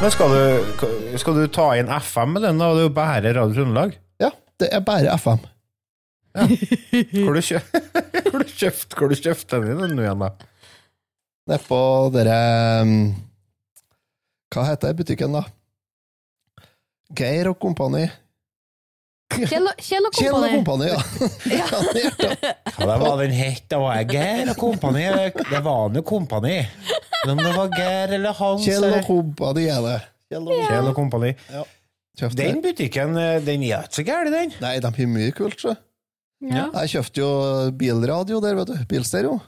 Men skal du, skal du ta inn FM med den, da? Det er jo bare Radio Trøndelag. Ja, det er bare FM. Hvor du kjøpt Hvor du kjøpt, hvor du kjøpt den inn nå igjen, da? Nedpå dere um, Hva heter butikken, da? Geir og Kompani. Kjell og Kjell og Kjell og Kompani. Kompani, ja. Ja, det. Ja, det var den het. Det var Geir og Kompani. Det var nå Kompani. Men om det var Geir eller Hans Kjell og eller Kompani er det. Kjell og Kjell og Kompani. Ja. Den butikken, eh, den er ikke så gæren, den. Nei, de har mye kult, så. Ja. Jeg kjøpte jo bilradio der, vet du. Bilstereo.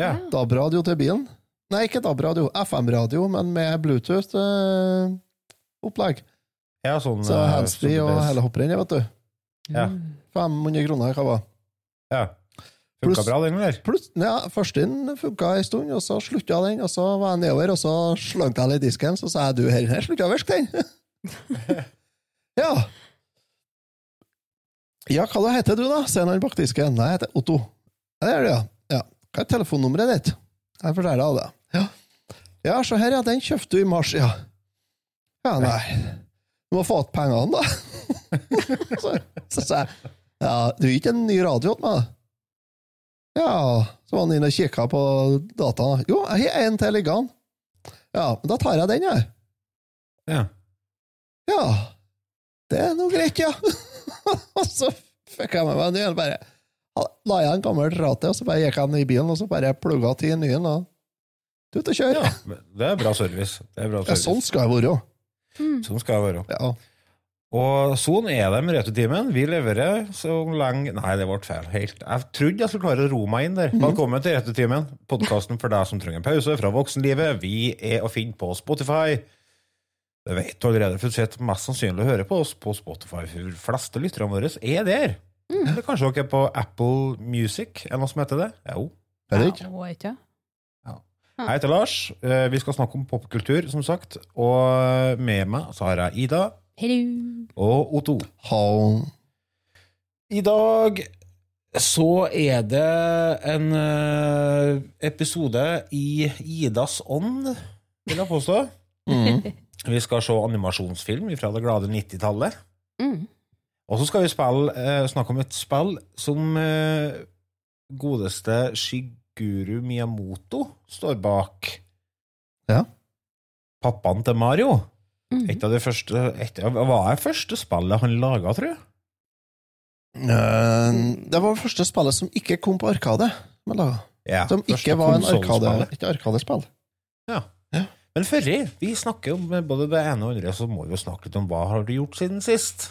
Ja. DAB-radio til bilen. Nei, ikke DAB-radio. FM-radio, men med Bluetooth-opplegg. Ja, sånn, Så eh, handsfree sånn og hele hopprennet, vet du. Ja. 500 kroner hva var ja. Funka bra, den, eller? Pluss, ja, Første inn funka en stund, og så slutta den, og så var jeg nedover, og så slank jeg litt i disken, så sa jeg du, her, her slutta å virke, den. ja. Ja, hva heter du, da? Ser han bak disken. Nei, jeg heter Otto. Ja, det er det, ja. ja. Hva er telefonnummeret ditt? Jeg forteller deg det. Ja. ja, se her, ja, den kjøpte du i mars, ja. Ja, nei. Du må få igjen pengene, da. så så sa jeg ja, du gir ikke en ny radio til meg? da?» Ja, så var han inne og kikka på dataen. Jo, jeg har en til liggende. Ja, men da tar jeg den, jeg. Ja. Ja, det er nå greit, ja. og så fikk jeg med meg en ny en, bare la jeg en gammel rate, og så bare gikk jeg ned i bilen, og så bare plugga til en ny en. og Ut og kjør. ja. Det er bra service. Det er bra Ja, service. sånn skal det være. Sånn skal det være. Ja. Og sånn er det med Returtimen. Vi leverer så lenge Nei, det ble feil. Helt. Jeg trodde jeg skulle klare å ro meg inn der. Velkommen til Returtimen, podkasten for deg som trenger en pause fra voksenlivet. Vi er å finne på Spotify. Det vet du allerede, for du sitter mest sannsynlig å høre på oss på Spotify. For de fleste lytterne våre er der. Eller kanskje dere er på Apple Music, er det noe som heter det? Jo. Er det ikke? Ja. Jeg heter Lars. Eh, Vi skal snakke om popkultur, som sagt. Og med meg så har jeg Ida Hello. og Otto. Ha- I dag så er det en eh, episode i Idas ånd, vil jeg påstå. Mm. Vi skal se animasjonsfilm fra det glade 90-tallet. Mm. Og så skal vi spille, eh, snakke om et spill som eh, godeste Shiguru Miyamoto står bak. Ja. Pappaen til Mario. Mm. Et av de første, et, var det første spillet han laga, tror jeg? Uh, Det var det første spillet som ikke kom på Arkade. men da- Ja, Som ikke var en arkade, ikke arkadespill. Men før vi snakker om både det ene og det andre, så må vi jo snakke litt om hva har du gjort siden sist.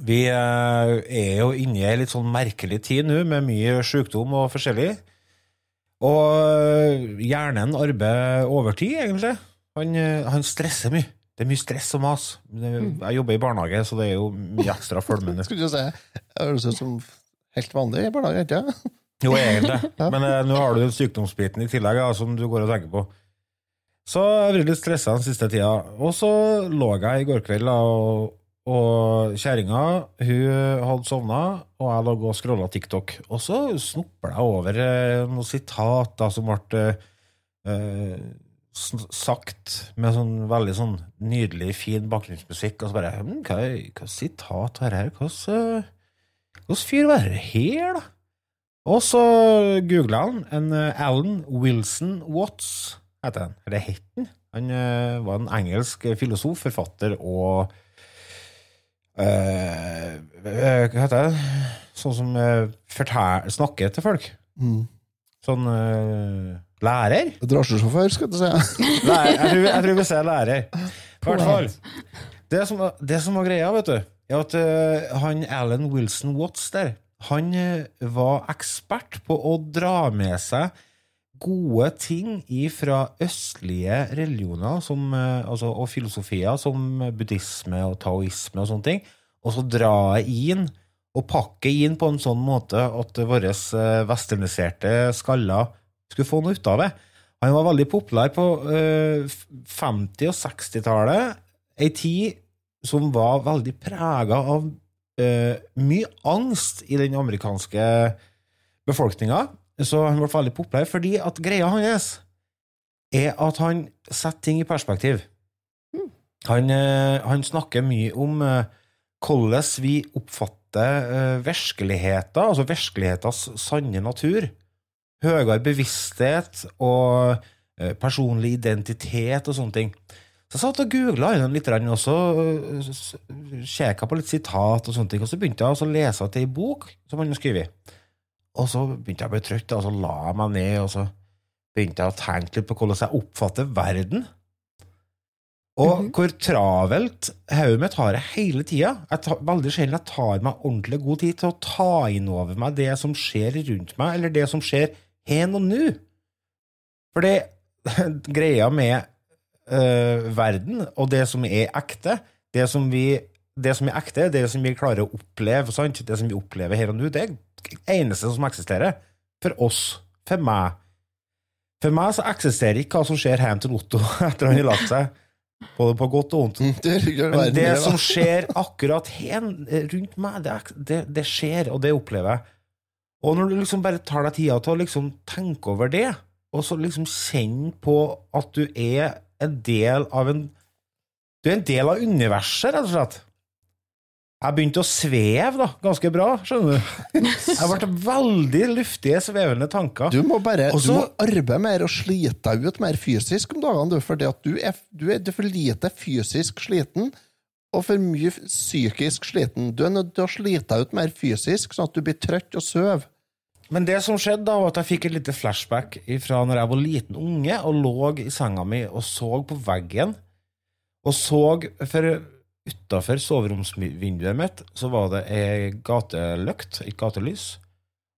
Vi eh, er jo inne i ei litt sånn merkelig tid nå, med mye sykdom og forskjellig. Og eh, hjernen arbeider overtid, egentlig. Han, eh, han stresser mye. Det er mye stress og mas. Jeg jobber i barnehage, så det er jo mye ekstra følge Skulle du si høres ut som helt vanlig i barnehage, ikke sant? Jo, egentlig. Men eh, nå har du den sykdomsbiten i tillegg, ja, som du går og tenker på. Så jeg har vært litt stressa den siste tida. Og så lå jeg i går kveld, og, og kjerringa hadde sovna, og jeg lå og scrolla TikTok. Og så snopla jeg over eh, noen sitater som ble eh, sagt med sånn veldig sånn nydelig, fin bakgrunnsmusikk. Og så bare hm, Hva hva sitat er det her? Hvordan fyr var det her, da? Og så googla han en eh, Alan Wilson Watts, heter han. Eller het han? Han eh, var en engelsk filosof, forfatter og eh, Hva heter det? Sånn som eh, snakker til folk. Mm. Sånn eh, lærer? Drosjesjåfør, skal du si. Lærer, jeg, tror, jeg tror vi ser lærer. I hvert fall. Det som, det som var greia, vet du, er at uh, han Alan Wilson Watts der, han uh, var ekspert på å dra med seg gode ting fra østlige religioner som, eh, altså, og filosofier som buddhisme og taoisme og sånne ting, og så dra inn og pakke inn på en sånn måte at våre eh, westerniserte skaller skulle få noe ut av det. Han var veldig populær på eh, 50- og 60-tallet, ei tid som var veldig prega av eh, mye angst i den amerikanske befolkninga. Så han ble veldig populær fordi at greia hans er at han setter ting i perspektiv. Han, eh, han snakker mye om eh, hvordan vi oppfatter eh, virkeligheten, altså virkelighetens sanne natur. Høyere bevissthet og personlig identitet og sånne ting. Så jeg satt og googla litt, og så sjekka på litt sitat, og sånne ting, og så begynte jeg å lese til ei bok som han har skrevet. Og så begynte jeg å bli trøtt, og så la jeg meg ned, og så begynte jeg å tenke litt på hvordan jeg oppfatter verden. Og hvor travelt hodet mitt har jeg hele tida. Veldig sjelden jeg tar meg ordentlig god tid til å ta inn over meg det som skjer rundt meg, eller det som skjer her og nå. For det greia med øh, verden, og det som er ekte, det som vi det som er ekte, det som vi klarer å oppleve, sant? det som vi opplever her og nå, det er det eneste som eksisterer. For oss. For meg. For meg så eksisterer ikke hva som skjer hjemme til Otto etter han har lagt seg. Både på godt og vondt. Men det som skjer akkurat hen, rundt meg, det, det, det skjer, og det opplever jeg. Og når du liksom bare tar deg tida til å liksom tenke over det, og så liksom kjenne på at du er en del av en Du er en del av universet, rett og slett. Jeg begynte å sveve da, ganske bra, skjønner du. Jeg ble veldig luftige, svevende tanker. Du må bare Også, du må arbeide mer og slite deg ut mer fysisk om dagene, for du er, du er, for lite fysisk sliten og for mye psykisk sliten. Du er nødt til å slite deg ut mer fysisk, sånn at du blir trøtt og søv. Men det som skjedde da, var at jeg fikk et lite flashback fra når jeg var liten unge og lå i senga mi og så på veggen, og så for utafor soveromsvinduet mitt så var det ei gatelykt, et gatelys.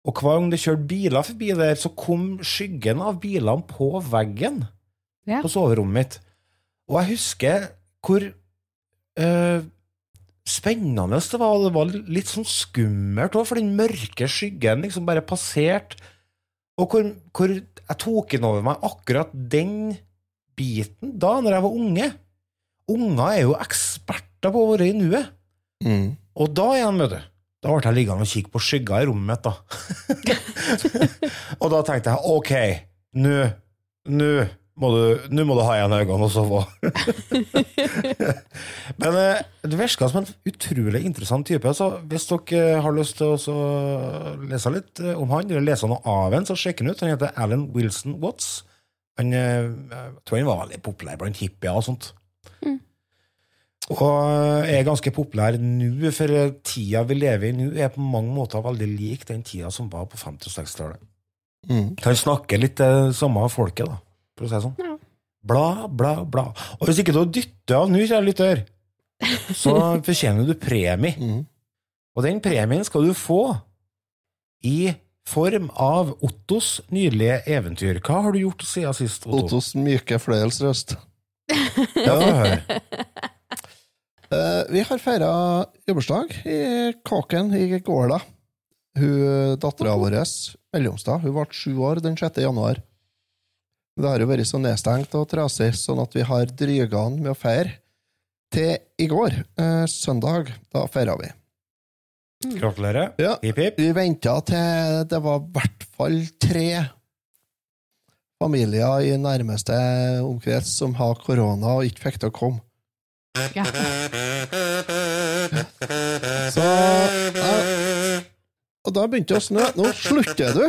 Og hver gang det kjørte biler forbi der, så kom skyggen av bilene på veggen Ja. på soverommet mitt. Og jeg husker hvor eh, spennende det var. Det var litt sånn skummelt òg, for den mørke skyggen liksom bare passerte. Og hvor, hvor jeg tok inn over meg akkurat den biten da når jeg var unge. Unger er jo eksperter på å være i nuet. Mm. Og da igjen, vet du, da ble jeg liggende og kikke på skygger i rommet mitt, da. og da tenkte jeg ok, nå nå må må du ha igjen øynene og sove. Men eh, det virka som en utrolig interessant type. Så hvis dere har lyst til å lese litt eh, om han, eller lese noe av han, så sjekk han ut. Han heter Alan Wilson Watts. Han, eh, jeg tror han var veldig populær blant hippier og sånt. Og er ganske populær nå, for tida vi lever i nå, er på mange måter veldig lik den tida som var på 50- og 60-tallet. Mm. Kan snakke litt det samme folket, da, for å si det sånn. Ja. Bla, bla, bla. Og hvis ikke du dytter av nå, kjære lytter, så fortjener du premie. Mm. Og den premien skal du få i form av Ottos nydelige eventyr. Hva har du gjort siden sist, Otto? Ottos myke fløyelsrøst. Ja, få høre. Eh, vi har feira jobbursdag i Kåken i går, da. Hun Dattera vår, mellomstad, hun ble sju år den 6. januar. Det har jo vært så nedstengt og trasig, sånn at vi har dryga med å feire. Til i går, eh, søndag, da feira vi. Gratulerer. Ja. Hipp, hipp. Vi venta til det var i hvert fall tre familier i nærmeste omkrets som har korona og ikke fikk til å komme. Ja. Så ja. Og da begynte det å snø. Nå slutter du!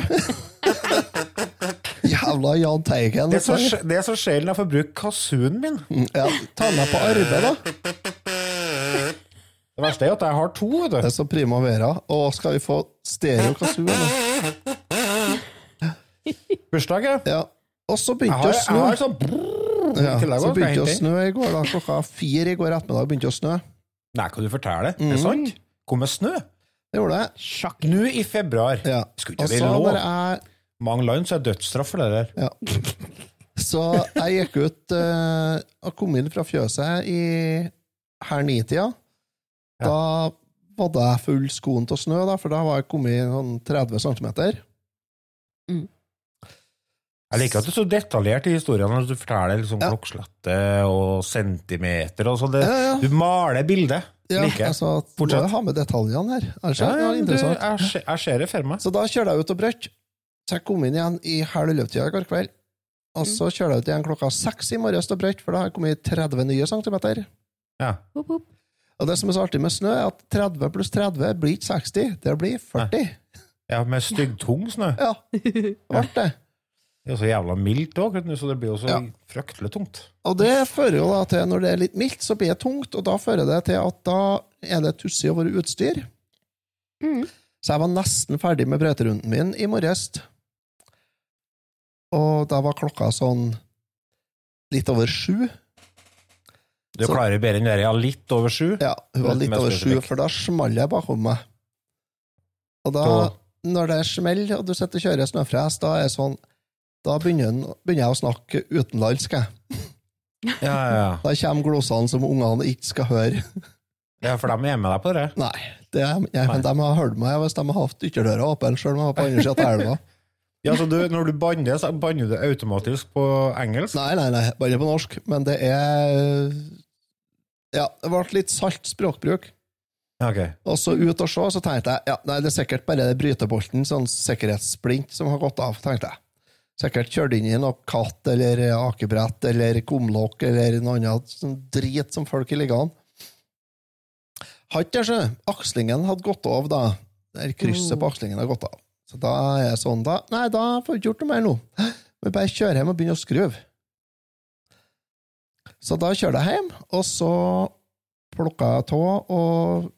Jævla Jahn Teigen. Det er så, sj- det er så sjelden jeg får bruke kassunen min. Ja, ta med på arbeid, da. Det verste er at jeg har to, vet Det er så primavera. Og skal vi få stereo kazoo nå? Bursdag, ja. Og så begynte det å jeg snø. har sånn Ja, tillegg så begynte det å snø i går, da. Klokka fire i går ettermiddag begynte det å snø. Nei, kan du fortelle det? Er sant? Kom med snø? Det gjorde det. Sjakk. Nå i februar. Ja. Skulle ikke det lov? jeg Mange land så er dødsstraff for det der. Ja. Så jeg gikk ut uh, og kom inn fra fjøset i her nitida. Da hadde jeg full skoen til snø, da, for da var jeg kommet sånn 30 cm. Jeg liker at du er så detaljert i historien når du forteller liksom Ja. klokkeslette og centimeter og sånn. Ja, ja. Du maler bildet. Ja, like. altså, Fortsett. må jeg ha med detaljene her. Ellers Ja, er det du, jeg, ser- det for meg. Så da kjører jeg ut og brøt. Så jeg kom inn igjen i halv elleve-tida i går kveld. Og så kjører jeg ut igjen klokka seks i morges og brøt, for da har jeg kommet 30 nye centimeter. Ja. Hopp, hopp. Og det som er så artig med snø, er at 30 pluss 30 blir ikke 60, det blir 40. ja, med styggtung snø. Ja, det ble det. Det er jo så jævla mildt òg, så det blir jo så Ja. fryktelig tungt. Og det fører jo da til, når det er litt mildt, så blir det tungt, og da fører det til at da er det tussig over utstyr. Mm. Så jeg var nesten ferdig med brøyterunden min i morges. Og da var klokka sånn litt over sju. Du Så- klarer bedre enn det, ja. Litt over sju. Ja, hun var litt Mest over sju, for da smalt jeg bakom meg. Og da, Da- når det smeller, og du sitter og kjører snøfres, da er det sånn Da begynner, begynner jeg å snakke utenlandsk, jeg. Ja, ja. Da kommer glosene som ungene ikke skal høre. ja, for de er med deg på det. Nei, det er, jeg, men de har hørt meg hvis de har hatt ytterdøra åpen, sjøl om jeg var på andre sida av elva. Ja, så du, Når du banner, så banner du automatisk på engelsk? Nei, nei, nei, banner på norsk. Men det er Ja, det ble litt salt språkbruk. Ok. Og så ut og se, så tenkte jeg ja, nei, det er sikkert bare det brytebolten, sånn sikkerhetssplint, som har gått av, tenkte jeg. Sikkert kjørt inn i noe katt eller akebrett eller kumlokk eller noe annet sånn drit som folk i liggende. Hadde det. Akslingen hadde gått av, da. Eller krysset på akslingen hadde gått av. Så da er jeg sånn, da Nei, da får vi ikke gjort noe mer nå. Vi bare kjører hjem og begynner å skru. Så da kjørte jeg hjem, og så plukka jeg tå og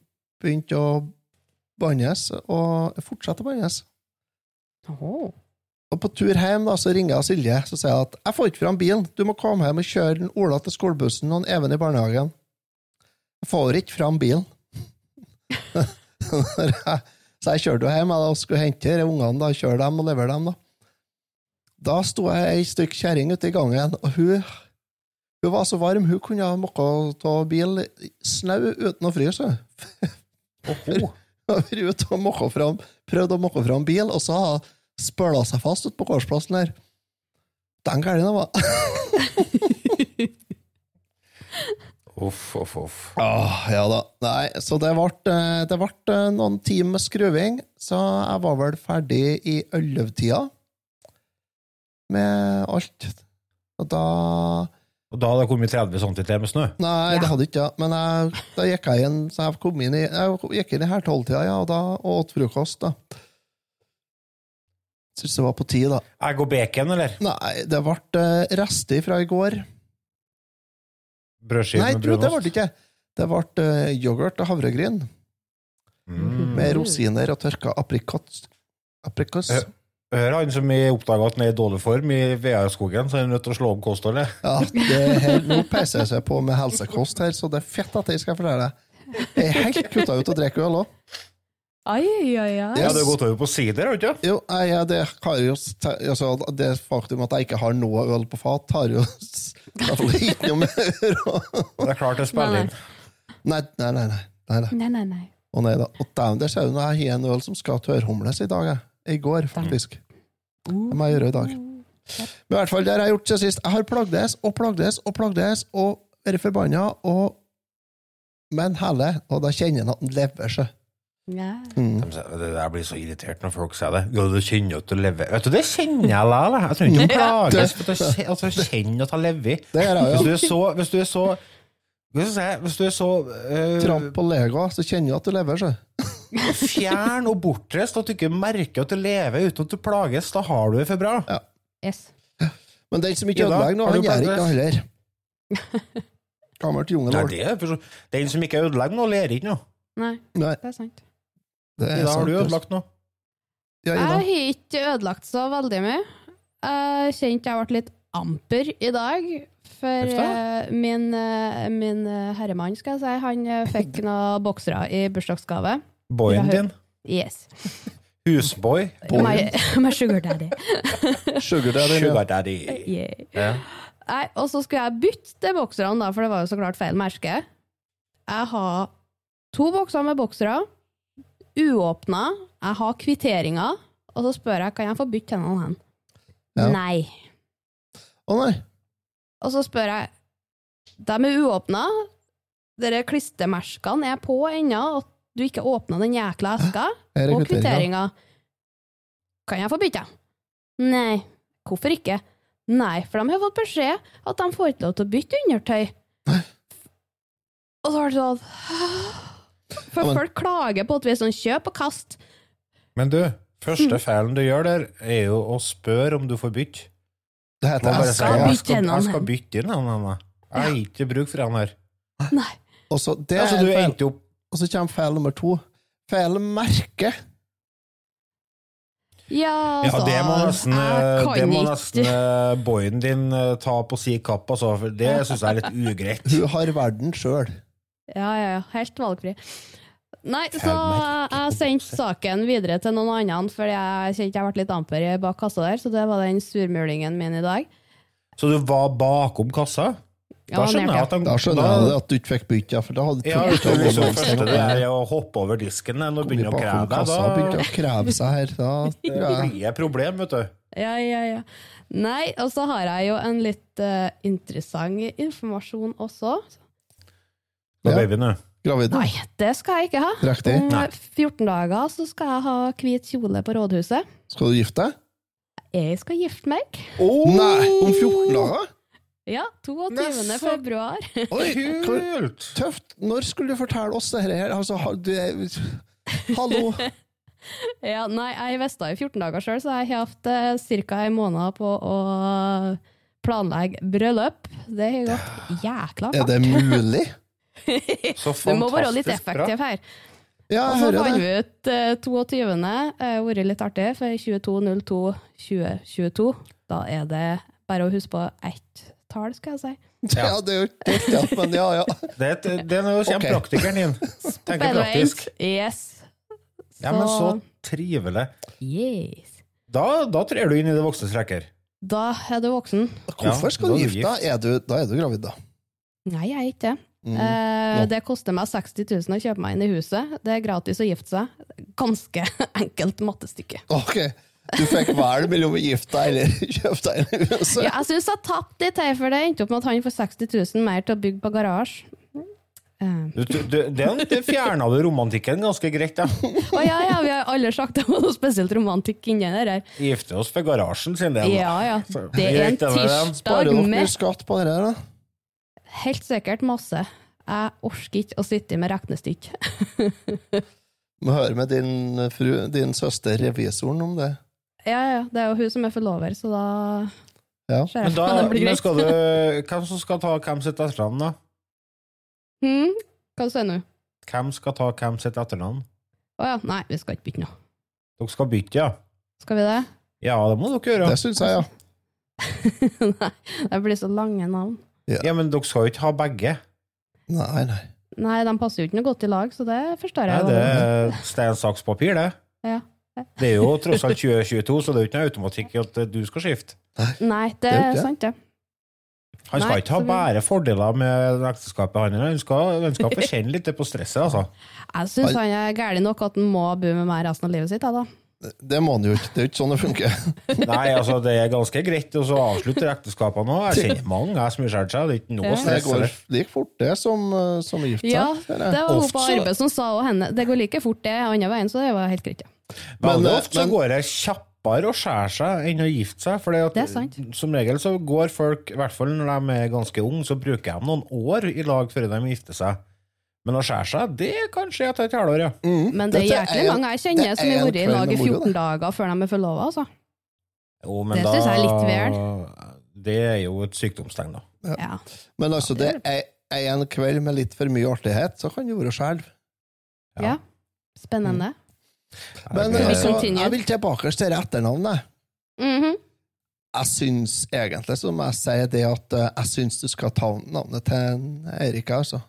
begynte å bannes, og fortsette å bannes. Åh. Og på tur hjem da, så ringer jeg Silje så sier jeg at jeg får ikke fram bilen. Du må komme hjem og kjøre den Ola til skolebussen og en Even i barnehagen. Jeg får ikke fram bilen. Så jeg kjørte hjem jeg, da, og skulle hente ungene, da, kjøre dem og levere dem. Da Da sto jeg ei stykk kjerring ute i gangen, og hun, hun var så varm, hun kunne ha mokka av bil snau uten å fryse. Hun har vært ute og fram, prøvd å mokke fram bil, og så har spøla seg fast ute på gårdsplassen her. Den gærne den var. Uff, uff, uff. Åh, ja da. Nei, så det ble, eh, det ble eh, noen timer med skruving, så jeg var vel ferdig i ellevtida med alt. Og da Og da hadde det kommet 30 cm med snø? Nei, det hadde ikke. Men jeg, da gikk jeg inn så jeg kom inn i, jeg gikk inn i her tolvtida, ja, og da og åt frokost, da. Syns det var på tide, da. Jeg går bacon, eller? Nei, det ble eh, rester fra i går. Brødskive med brunost? Nei, det ble det ikke. Det ble eh, yoghurt og havregryn Mm. med rosiner og tørka aprikot. Aprikos. Ja. Hør han som oppdaga at han er i dårlig form i Veaskogen, så er han nødt til å slå om kostholdet. Ja, det er helt, nå peiser jeg seg på med helsekost her, så det er fett at jeg skal fortelle deg. Jeg er helt kutta ut å drikke øl òg. Ai, ai, ai. Ja, du har gått over på sider, har du ikke? Jo, jeg, ja, det, har jo, altså, det faktum at jeg ikke har noe øl på fat, har jo i hvert fall ikke noe med å. Det er klart det spiller inn. Nei, nei, nei. nei, nei, nei. Nei, nei, nei. Å nei da. Og dæven, der ser du når jeg har en øl som skal tørrhumles i dag. Jeg. I går, faktisk. Det må jeg gjøre i dag. Men i hvert fall, det har jeg gjort siden sist. Jeg har plagdes og plagdes og plagdes og vært forbanna og Men hele, og da kjenner jeg at den lever seg. Ja. Mm. De Det der blir så irritert når folk sier det. Ja, du kjenner at du lever. Vet du, det kjenner jeg likevel. Jeg trenger ikke å plages for at jeg at jeg kjenner at jeg lever. Det gjør jeg, Hvis du er så Hvis du er så Hvis du er, hvis du er så eh, Tramp på lega, så kjenner du at du lever Så. fjern og bortreist at du ikke merker at du lever uten at du plages, da har du det for bra. Yes. Men den som ikke ødelegger noe, han gjør ikke noe heller. Gammelt jungelår. det Den som ikke ødelegger noe, ler ikke noe. Nei, Nei, det er sant. Det er Ida, har du ødelagt noe? Ja, Jeg har ikke ødelagt så veldig mye. Jeg kjente jeg ble litt amper i dag. For uh, min, uh, min eh, herremann, skal jeg si, han fikk noen boksere i bursdagsgave. Boyen din? Yes. Husboy? My, my sugar daddy. Sugar daddy. Sugar daddy. Yeah. Yeah. Nei, og så skulle jeg bytte de bokserne, da, for det var jo så klart feil merke. Jeg har to bokser med boksere, uåpna. Jeg har kvitteringer, og så spør jeg kan jeg få bytte tennene hen. Ja. Nei. Å nei. Og så spør jeg De er uåpna. Dere klistremerkene er på ennå, og du ikke åpna den jækla eska. Og kvitteringa. kvitteringa. Kan jeg få bytte? Nei. Hvorfor ikke? Nei, for de har fått beskjed at de får ikke lov til å bytte undertøy. Og så var det sånn For Ja, men- folk klager på at vi er sånn kjøp og kast. Men du, første feilen du gjør der, er jo å spørre om du får bytte. Det heter eska. skal jeg skal, jeg skal bytte inn han her. Jeg har ikke bruk for han her. Nei. Og så det Altså, du feil. endte opp Og så kommer feil nummer to. Feil merke. Ja, Ja, altså det må nesten, jeg eh, det må nesten eh, boyen din eh, ta på si kapp, altså, for det syns jeg er litt ugreit. Du har verden sjøl. Ja, ja, ja. Helt valgfri. Nei, så jeg sendte saken videre til noen andre, for jeg kjente jeg ble litt amper bak kassa der, så det var den surmulingen min i dag. Så du var bakom kassa? Ja, Da skjønner jeg at de, Da skjønner jeg at du ikke fikk begynt, ja, for da hadde Ja, liksom første det er å hoppe over disken du Kom å kreve deg, kassa begynte å kreve seg her. Da da tror blir et problem, vet du. Ja, ja, ja. Nei, og så har jeg jo en litt uh, interessant informasjon også. På Ja. babyen, du. gravid. Nei, det skal jeg ikke ha. Riktig. Om Nei. eh, 14 dager så skal jeg ha hvit kjole på rådhuset. Skal du gifte deg? Jeg skal gifte meg. Nei! Om 14 dager? Ja, 22. Nei, februar. Oi, Kult! tøft! Når skulle du fortelle oss det her? Altså, du Hallo! Ja, nei, jeg det i 14 dager sjøl, så jeg har hatt eh, ca. en måned på å planlegge bryllup. Det har gått jækla Er det mulig? Så Du må være litt bra. effektiv her. Ja, Og så fant det. vi ut uh, 22. har vært litt artig, for 22.02.2022. Da er det bare å huske på ett tall, skal jeg si. Ja, det er jo helt ja, men ja, ja. Det, er et- det er jo kommer praktikeren din. Tenker praktisk. Yes. Ja, men så trivelig. Yes. Da, da trer du inn i det voksnes rekker. Da er du voksen. Hvorfor skal ja, du gifte deg? Da er du gravid, da. Nei, jeg er ikke det. Mm. Eh, det koster meg 60 000 å kjøpe meg inn i huset. Det er gratis å gifte seg. Ganske enkelt mattestykke. Ok, du fikk velge mellom å gifte deg eller kjøpe deg inn i huset? Ja, jeg syns jeg tapte litt her, for det endte opp med at han får 60 000 mer til å bygge på garasje. Eh, Du, du, den fjerna du romantikken ganske greit, da. Å ja, ja, vi har alle sagt det var noe spesielt romantikk inni der. her. Gifte oss for garasjen sin del. Ja, ja. Det er en tirsdag med. Sparer dere skatt på det her, da? Helt sikkert masse. Jeg orker ikke å sitte med regnestykke. Må høre med din, fru, din søster, revisoren, om det. Ja, ja, det er jo hun som er forlover, så da Ja. Men, da, men greit. skal du, hvem som skal ta hvem sitt etternavn, da? Hmm? Hva sier du nå? Hvem skal ta hvem sitt etternavn? Å ja, nei, vi skal ikke bytte noe. Dere skal bytte, ja? Skal vi det? Ja, det må dere gjøre. Det syns jeg, ja. nei, det blir så lange navn. Ja, Men dere skal jo ikke ha begge. Nei, nei. Nei, de passer jo ikke noe godt i lag, så det forstår Nei, jeg. det er stein, saks, papir, det. Ja. Det er jo tross alt 2022, så det er jo ikke noe automatikk i at du skal skifte. Nei, det Det er ikke. sant, det. Han skal Nei, ikke ha vi- bare fordeler med ekteskapet, han. Han skal, han skal få kjenne litt på stresset, altså. Jeg syns han er gæren nok at han må bo med meg resten av livet sitt. jeg, Da. Det må han jo ikke. Det er jo ikke sånn det funker. Nei, altså, det er ganske greit å så avslutte ekteskapene òg. Jeg kjenner mange jeg som har skjært seg. Det er ikke noe stress. Det går like fort, det, som, eh, som gift seg. Ja, det var hun på arbeid som sa og henne. Det går like fort det andre veien, så det var helt greit. Ja. Men, Men, eh, ofte så men- går det kjappere å skjære seg enn å gifte seg. For Det er sant. som regel så går folk, i hvert fall når de er ganske unge, så bruker de noen år i lag før de gifter seg. Men å skjære seg, det kan skje etter et halvår, ja. Mm. Men det er jæklig mange jeg kjenner som har vært i lag i med moro, 14 dager før de er forlova. Altså. Jo, men Det da, synes jeg er litt Det er jo et sykdomstegn, da. Ja. Men altså, det er en kveld med litt for mye artighet, så kan du være skjelv. ja. Spennende. Men det- altså, jeg vil tilbake til etternavnet. Mm -hmm. Jeg syns egentlig, som jeg sier, det at eh, jeg syns du skal ta navnet til en Eirik, altså.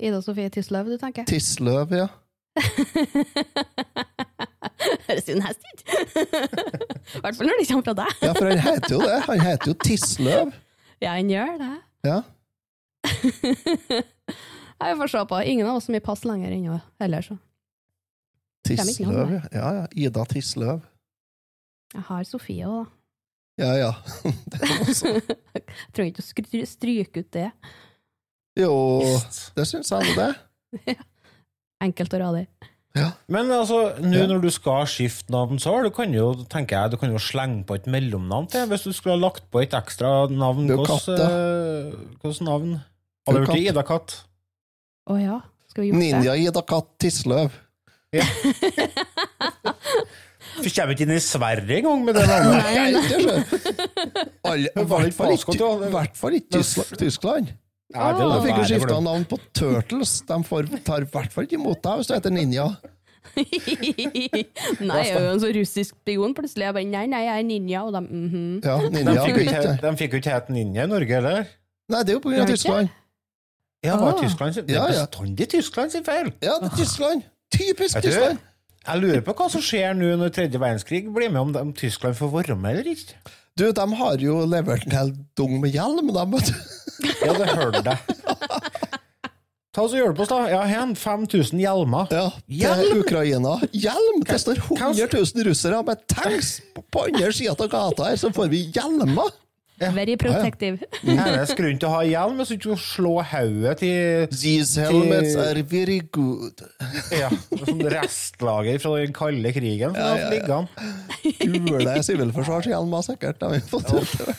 Ida Sofie Tisløv, du tenker? Tisløv, ja. Høres jo nasty ut. I hvert fall når det kommer fra deg. Ja, for han heter jo det. Han heter jo Tisløv. Ja, han gjør det. Ja. Jeg får se på. Ingen av oss som vil pass lenger ennå heller, så. Kommer ikke Tisløv, ja. ja. ja. Ida Tisløv. Jeg har Sofie òg, da. Ja, ja. Det er også. Jeg trenger ikke å stryke ut det. Jo, det syns jeg nå det. Enkelt og radig. Men altså, nå Ja. når du skal skifte navn, så du kan jo, tenker jeg, du kan jo slenge på et mellomnavn til. Hvis du skulle ha lagt på et ekstra navn, Hvilket eh, navn? Hadde Det du blitt. Ida Katt? Å ja. Skal vi gjort det? Ninja Ida Katt Tisløv. For kommer ikke inn i Sverige engang med det navnet. Nei. Ikke. Alle- i hvert fall ikke Tyskland. Ja, det De fikk jo skifta navn på Turtles. De får, tar i hvert fall ikke imot deg hvis du heter Ninja. nei, jeg er jo en så russisk spion plutselig. Jeg bare, nei, nei, jeg er ninja, og de mhm. Ja, De Ninja fikk jo ikke, ikke de fikk jo ikke hete Ninja i Norge, eller? Nei, det er jo ikke? Tyskland. Ja, var Ah. Tyskland sin, det er ja. bestandig Tyskland sin feil. Ja, det er Tyskland. Typisk Tyskland. Jeg lurer på hva som skjer nå når tredje verdenskrig blir med, om, de, om Tyskland får være med eller ikke. Du, de har jo levert en hel dung med hjelm, de, vet du. Ja, det hørte jeg. Ta oss og Hjelp oss, da. Ja, hen. 5000 hjelmer. Ja, Hjelm? til Ukraina. Hjelm! Det står 100 000 russere med tanks på andre sida av gata her, så får vi hjelmer! Very protective. Eneste grunn til å ha hjelm hvis du ikke å slå hodet til These helmets are very good. ja, sånn restlager fra den kalde krigen. Ja, ja, ja. Gule sivilforsvarshjelmer, sikkert. De har vi fått ja.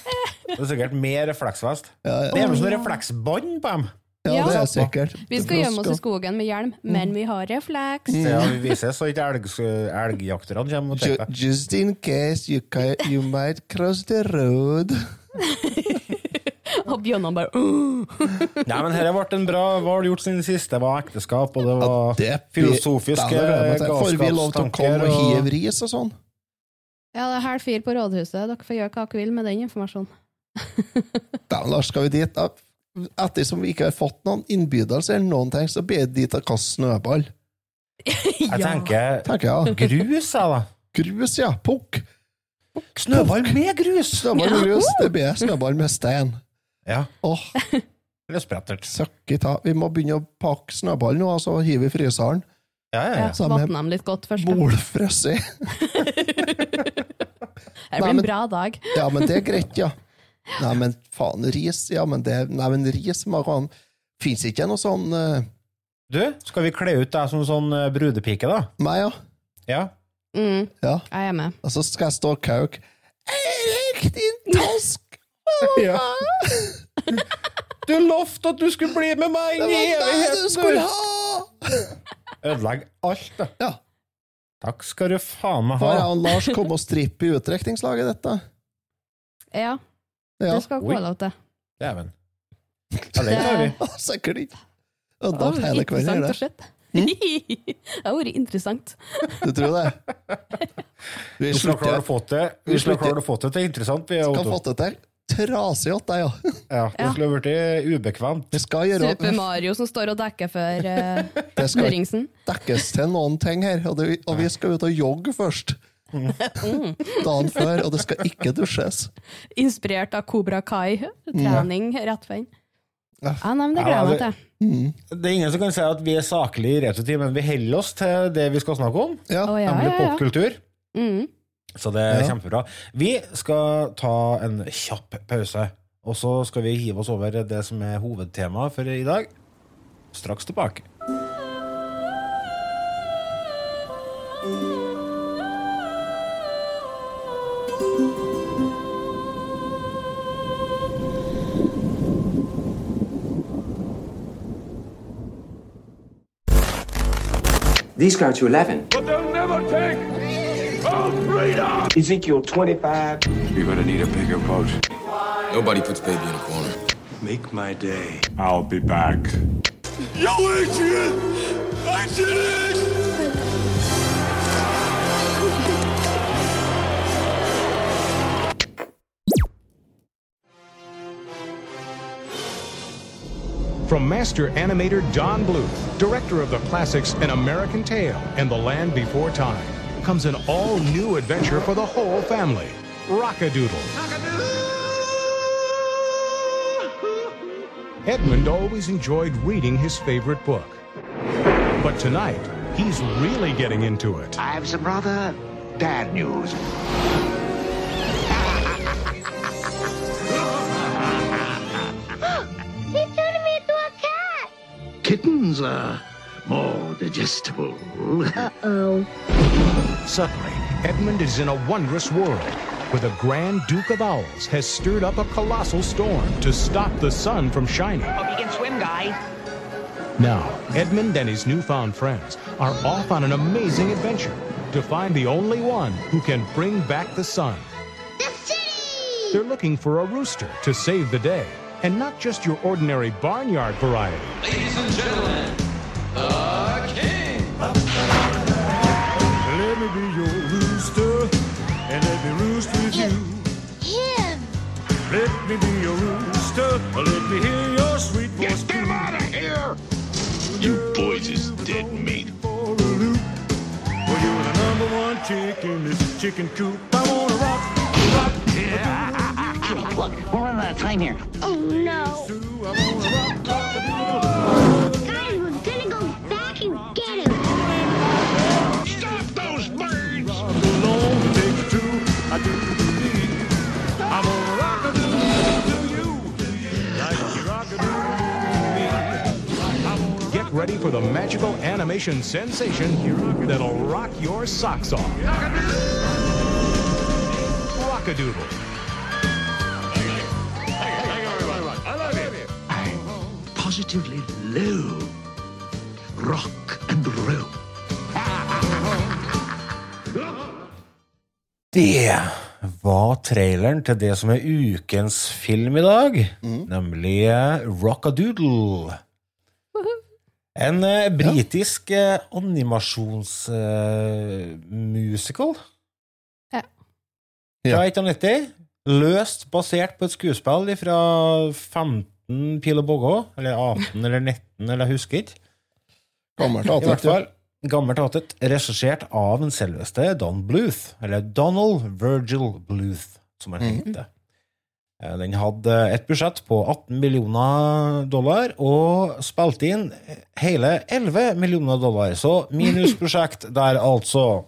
Det er sikkert mer refleksvest. Ja, ja. Det er med sånn refleksbånd på dem. ja, Ja. det er sikkert. Vi skal gjemme oss i skogen med hjelm, men vi har refleks. Ja, vi viser så ikke elg, elgjakterne kommer og tar. Just in case you, you might cross the road. Og bjørnene bare! Nei, men dette ble en bra Hva har du gjort siden sist? Det var ekteskap, og det var Det filosofiske det er vet du. Får vi lov til å komme og hive ris og sånn? Ja, det er halv fire på rådhuset. Dere får gjøre hva dere vil med den informasjonen. Da, Lars, skal vi dit? Da? Ettersom vi ikke har fått noen innbydelse eller noen ting, så blir det dit å kaste snøball. Jeg tenker Tenker ja. grus, jeg, da. Grus, ja. Pukk. Snøball med grus! Snøball med grus. Det blir snøball med stein. Ja, Åh, eller sprettert. ta. Vi må begynne å pakke snøball nå, og så hiver vi fryseren. Ja, ja, Ja, ja. Vatne dem litt godt først. Bolfrøssi. Det Nei, blir en bra dag. Ja, men det er greit, ja. Nei, men faen, ris, ja, men det Nei, men ris må Fins ikke noe sånn uh, Du, skal vi kle ut deg som sånn eh, brudepike, da? Meg, ja. Ja. Mm, ja. jeg er med. Og så skal jeg stå og kauke. Erik, din tosk! ja. Du lovte at du skulle bli med meg Det inn i var meg du skulle evigheten! ha! Ødelegg alt, da. Ja. Takk skal du faen meg Får jeg ha. og Lars komme og strippe i utdrikningslaget dette? Ja, Ja, det skal gå lov til. Dæven. Ja, den tar vi. sikkert ikke. Det Ødelagt hele kvelden. Mm. Det har vært interessant. Du tror det? Vi skal klare slutter. å få til Vi skal klare å få til det interessant. Vi, Skal få det til. Trasig åt deg, ja. Ja, det skulle ha blitt ubekvemt. Vi skal gjøre Super Mario som står og dekker for uh, Det skal Høringsen. dekkes til noen ting her, og, det, og vi skal ut og jogge først. Dagen før, og det skal ikke dusjes. Inspirert av Kobra Kai. Trening rett for den. Ja. Nei, men det gleder jeg meg til. Mm. Det er ingen som kan si at vi er saklig i retrotid, men vi holder oss til det vi skal snakke om, Ja. Å, ja, nemlig ja, ja. popkultur. Mm. Så det er Ja. kjempebra. Vi skal ta en kjapp pause, og så skal vi hive oss over det som er hovedtemaet for i dag. Straks tilbake. These go to 11. But they'll never take our freedom! Ezekiel 25. You're gonna need a bigger boat. Nobody puts baby in a corner. Make my day. I'll be back. Yo, Adrian! I did it! From master animator Don Bluth, director of the classics An American Tale and The Land Before Time, comes an all new adventure for the whole family Rockadoodle. Edmund always enjoyed reading his favorite book. But tonight, he's really getting into it. I have some rather bad news. Kittens are more digestible. Uh-oh. Suddenly, Edmund is in a wondrous world where the Grand Duke of Owls has stirred up a colossal storm to stop the sun from shining. Hope you can swim, guys. Now, Edmund and his newfound friends are off on an amazing adventure to find the only one who can bring back the sun. The city! They're looking for a rooster to save the day, and not just your ordinary barnyard variety. Ladies and gentlemen, me be your rooster, and let me roost with you. Him! Let me be your rooster, let me hear your sweet voice. Get him out of here! You boys is dead meat. For a loop. Well, you're the number one chick in this chicken coop. I wanna rock, rock, Jimmy, look, we're running out of time here. Oh no! Oh. Get ready for the magical animation sensation that'll rock your socks off. Rockadoodle. I'm positively low. Rock and roll. Det var traileren til det som er ukens film i dag, nemlig eh, Rockadoodle. En uh, britisk uh, animasjonsmusical Ja. fra 1990. Løst basert på et skuespill fra 15 pil og bogge, eller 18 eller 19, eller jeg husker ikke. Gammelt I hvert fall gammelt hatet, regissert av en selveste Don Bluth, eller Donald Virgil Bluth, som han heter. Eh, Den hadde et budsjett på 18 millioner dollar, og spilte inn hele 11 millioner dollar, så minusprosjekt der altså.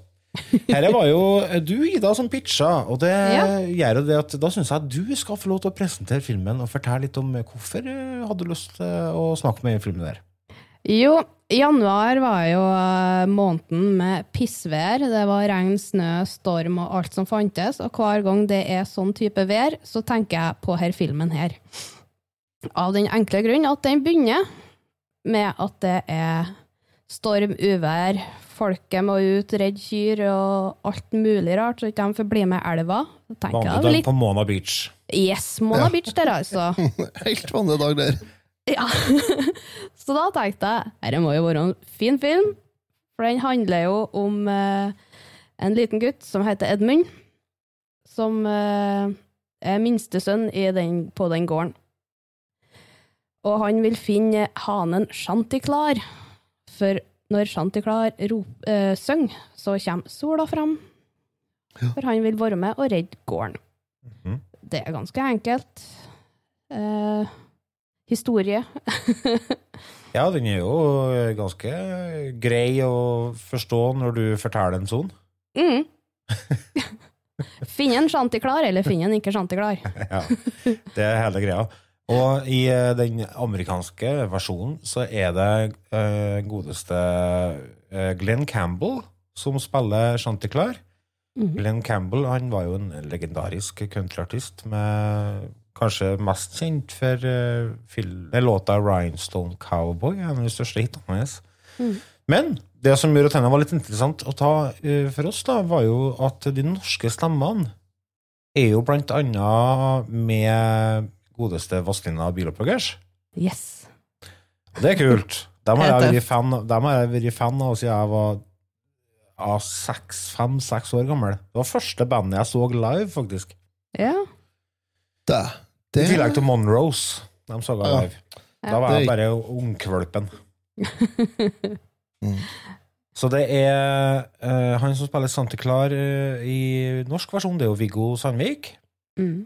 Her var jo du, Ida, som pitcha, og det Ja. gjør det at da syns jeg at du skal få lov til å presentere filmen og fortelle litt om hvorfor du hadde lyst til å snakke med filmen der. Jo, januar var jo eh, måneden med pissvær. Det var regn, snø, storm og alt som fantes. Og hver gang det er sånn type vær, så tenker jeg på her filmen her. Av den enkle grunn at den begynner med at det er storm, uvær, folket må ut, redde kyr og alt mulig rart, så ikke de får bli med i elva. Vanlig dag litt på Mona Beach. Yes, Mona Beach der, altså. Helt vanlig dag der. Ja. Så da tenkte jeg dette må jo være en fin film, for den handler jo om eh, en liten gutt som heter Edmund, som eh, er minstesønn i den, på den gården. Og han vil finne hanen Chanticlar, for når Chanticlar rop- eh, synger, så kommer sola fram. For han vil være med og redde gården. Mhm. Det er ganske enkelt. Eh, historie. Ja, den er jo ganske grei å forstå når du forteller en sånn. Mm. Finne en Chanticlar, eller finne en ikke Chanticlar. Ja, det er hele greia. Og i eh, den amerikanske versjonen så er det uh, godeste uh, Glenn Campbell som spiller Chanticleer. Mm -hmm. Glenn Campbell han var jo en legendarisk countryartist, med kanskje mest kjent for uh, låta 'Rhinestone Cowboy', en av de største hitene hans. Mm. Men det som gjorde at denne var litt interessant å ta uh, for oss, da, var jo at de norske stemmene er jo blant annet med godeste Vazelina Bilopphøggers. Yes. Det er kult. Dem har jeg vært fan, dem har jeg vært fan av siden jeg var ja, seks, fem-seks år gammel. Det var første bandet jeg så live, faktisk. Ja. Det, I tillegg til Monroes. De så jeg Ja. live. Da var jeg bare ungkvølpen. Så det er uh, han som spiller Santa Clar uh, i norsk versjon, det er jo Viggo Sandvik. Mm.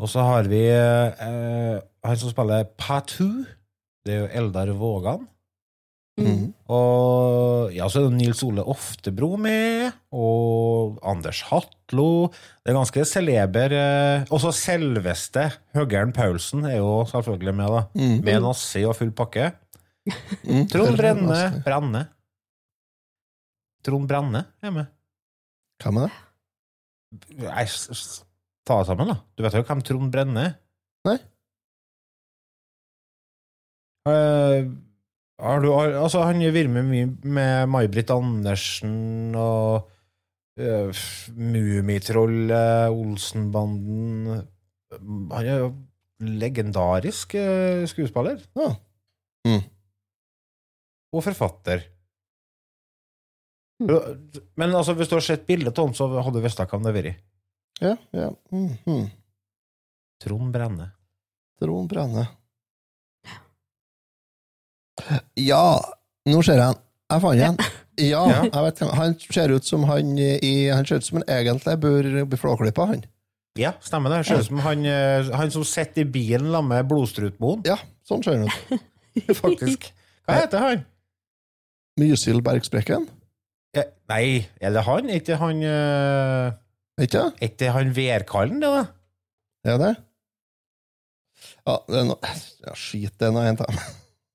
Og så har vi uh, han som spiller Patu. Det er jo Eldar Vågan. Mm. Og ja, så er det Nils Ole Oftebro med, og Anders Hatlo. Det er ganske celeber. Eh, også selveste Høggern Paulsen er jo selvfølgelig med, da. Mm. Med nazi og full pakke. Mm. Trond Brenne. Brenne. Trond Brenne er med. Hva med det? Nei, ta det sammen, da. Du vet jo hvem Trond Brenne er? Nei. Eh, har du, altså, han med mye med May-Britt Andersen og uh, Mummitrollet, Olsenbanden Han er jo legendarisk uh, skuespiller. Ja. Mm. Og forfatter. Mm. Men altså, hvis du har sett bildet av ham, så hadde du visst hvem det har vært. Ja, ja. Mm, -hmm. Trond Brenne. Trond Brenne. Ja, nå ser jeg han. Jeg fant han. Ja, jeg vet hvem. Han ser ut som han i Han ser ut som han egentlig bør bli flåklippa, han. Ja, stemmer det. Ser ut som han, eh, han som sitter i bilen sammen med Blodstrutmoen. Ja, sånn ser han ut. Faktisk. Hva heter han? Mysil Bergsprekken? Ja, nei, er det han? Er ikke han uh, Ikke? Er ikke han Værkallen, det, da? Er det? Ja, det er noe ja, Skit, det er noe annet. da.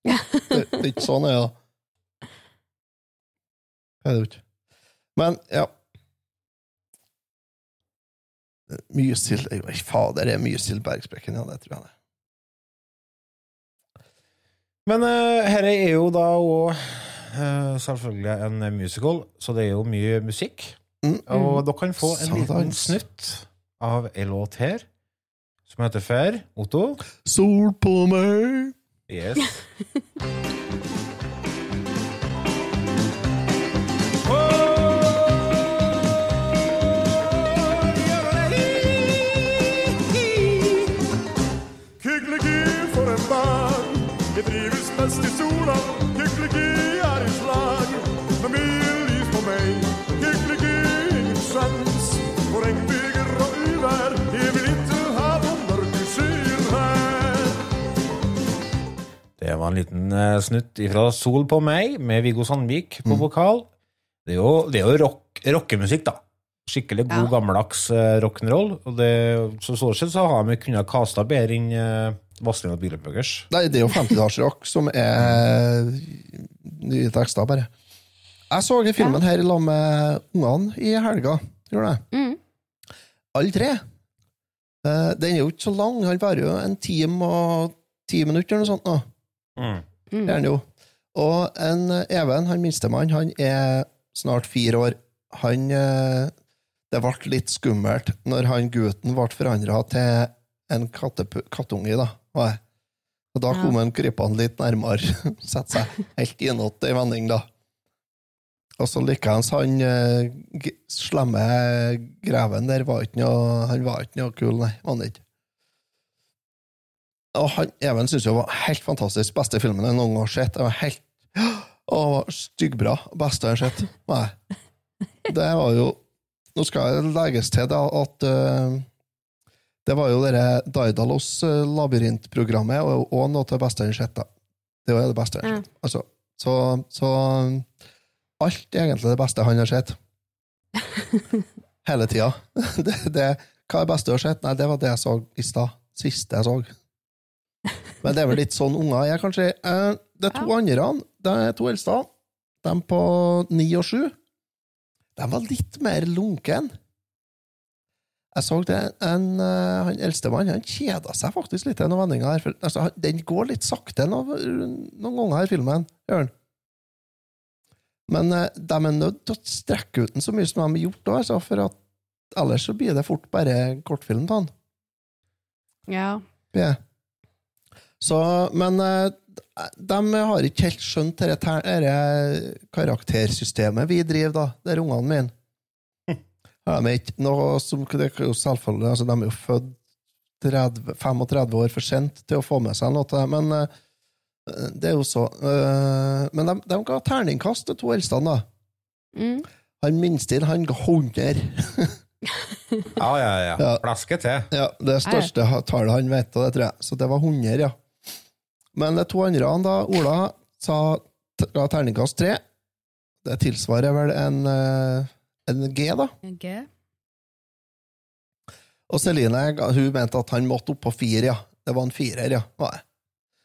Det det er ikke sånn, ja. Det er det ikke. Men, ja. Mysil Oi, Fader, det er Mysil Bergsprekken, ja, det tror jeg det. Men uh, her er jo da òg selvfølgelig en musical, så det er jo mye musikk. Mm. Og dere kan få en liten snutt av en låt her, som heter For Otto. Sol på meg! Yes. snutt fra Sol på meg, med Viggo Sandvik Mm. på vokal. Det er jo, det er jo rock, rockemusikk, da. Skikkelig god, Ja. gammeldags uh, rock'n'roll. Og det, så sånn sett så har vi kunnet kasta bedre enn uh, Vazelina Bilopphøggers. Nei, det er jo 50-tallsrock som er nye tekster, bare. Jeg så filmen filmen her i lag med ungene i helga. Gjorde det? Mm. Alle tre. Uh, Den er jo ikke så lang, han varer jo en time og ti minutter eller noe sånt. nå. Mm. Det er han jo. Og en eh, Even, han minstemann, han er snart fire år. Han eh, Det ble litt skummelt når han gutten ble forandra til en kattunge, da. Og jeg- Og da kom han krypende litt nærmere, sette seg helt innåt ei vending, da. Og så likeens han eh, slemme greven der var ikke noe Han var ikke noe kul, nei. Han ikke. Og han, Even syntes det var helt fantastisk. Beste filmen jeg noen gang har sett. Jeg var helt Å, styggbra. Beste jeg har sett. Nei. Det var jo Nå skal det legges til da at uh, det var jo dere Daidalos eh, labyrintprogrammet og, og noe av det beste jeg har sett. da. Det var det beste jeg har sett. Altså, så, så alt er egentlig det beste han har sett. Hele tida. Det, det, hva er det beste du har sett? Nei, det var det jeg så i stad. Siste jeg så. Men det er vel litt sånn unger er, kanskje. Eh, Det er to andre, de to eldste, de på ni og sju, de var litt mer lunken. Jeg så det, en, eh, han eldstemann han kjeda seg faktisk litt i noen vendinger her. Altså, den går litt sakte noen, noen ganger i filmen. Gjør den. Men eh, de er nødt til å strekke ut den så mye som de har gjort, da, altså, for at ellers så blir det fort bare kortfilm av han. Ja. Ja. Så, men eh, de har ikke helt skjønt dette dette karaktersystemet vi driver, da, der ungene mine. Ja, de er ikke noe som det er jo selvfølgelig, altså, De er jo født 30, 35 år for sent til å få med seg noe til det, men eh, det er jo så. eh, men de, de ga terningkast til to eldste, da. Mm. Han minste han ga 100. Ja, ja, ja. Ja. Flaske til. Ja, det største tallet han vet, og det tror jeg. Så det var 100, ja. Men de to andre, han da, Ola, sa ga terningkast tre. Det tilsvarer vel en, eh, en G, da. Ok. Og Celine hun mente at han måtte opp på fire, ja. Det var en firer, ja. Var.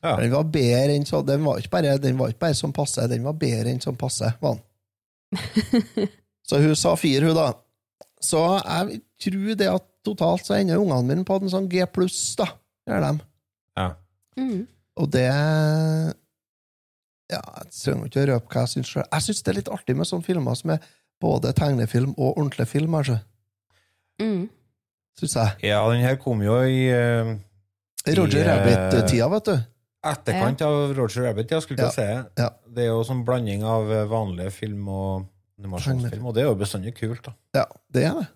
Ja. Den var bedre enn så, den var ikke bare, den var ikke bare som passe, den var bedre enn som passe, var den. Så hun sa fire, hun, da. Så jeg tror det at totalt så ender ungene mine på en sånn G pluss, da. Gjør dem. Ja. Mm. Og det Ja, jeg trenger ikke å røpe hva jeg syns sjøl. Jeg syns det er litt artig med sånne filmer som er både tegnefilm og ordentlig film, altså. Mm. Syns jeg. Ja, den her kom jo i eh, Roger eh, Rabbit-tida, vet du. Etterkant av Roger Rabbit, ja, skulle Ja. jeg si. Ja. Det er jo sånn blanding av vanlige vanlig film og animasjonsfilm, og det er jo bestandig kult, da. Ja, det er det.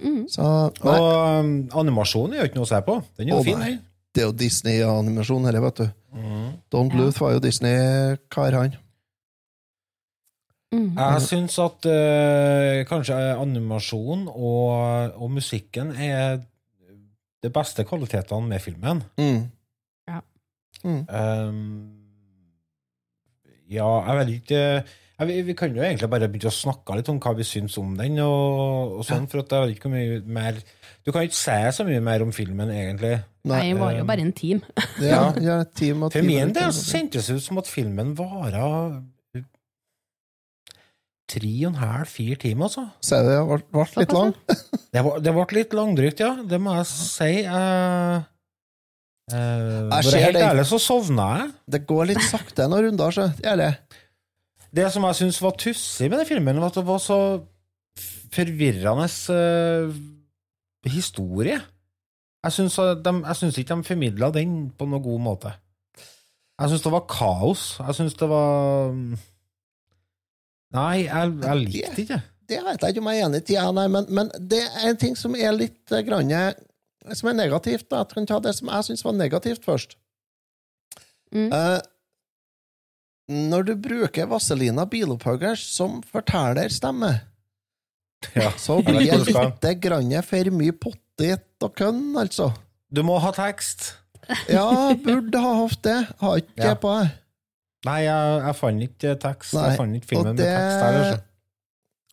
Mm. Så Og um, animasjonen er jo ikke noe å se på. Den er jo oh, fin, den. Det er jo Disney-animasjon, dette, vet du. Mhm. Don Bluth var jo Disney-kar, han. Mm. Jeg syns at uh, kanskje animasjon og, og musikken er de beste kvalitetene med filmen. Mm. Ja. Mm. Um, ja, jeg vet ikke jeg, vi, vi kan jo egentlig bare begynne å snakke litt om hva vi syns om den, og, og sånn, for at jeg vet ikke mye mer Du kan ikke si så mye mer om filmen, egentlig. Nei, det var jo bare en team. Ja, ja, team og For min del så kjentes det ut som at filmen varer tre og en halv, fire timer, altså. Så det ble, ble litt lang. Det var- det ble litt langdrygt, ja. Det må jeg si. Uh, uh, ser helt ærlig så sovna jeg. Det går litt sakte noen runder, så ærlig. Det som jeg syns var tussig med den filmen, var at det var så forvirrende uh, historie. Jeg syns, de, jeg syns ikke de formidla den på noen god måte. Jeg syns det var kaos. Jeg syns det var Nei, jeg, jeg likte det ikke. Det vet jeg ikke om jeg er enig i, ja, nei, men, men det er en ting som er litt eh, grann, som er negativt. Da. Jeg kan ta det som jeg syns var negativt, først. Mm. Eh, når du bruker Vazelina Bilopphøggers som fortellerstemme, Ja. så blir det lite grann for mye pottet og kønn, altså. Du må ha tekst. Ja, burde ha hatt det. Har ikke Ja. på det. Nei, jeg, jeg fant ikke tekst. Nei, Jeg fant ikke filmen det, med tekst her. Altså.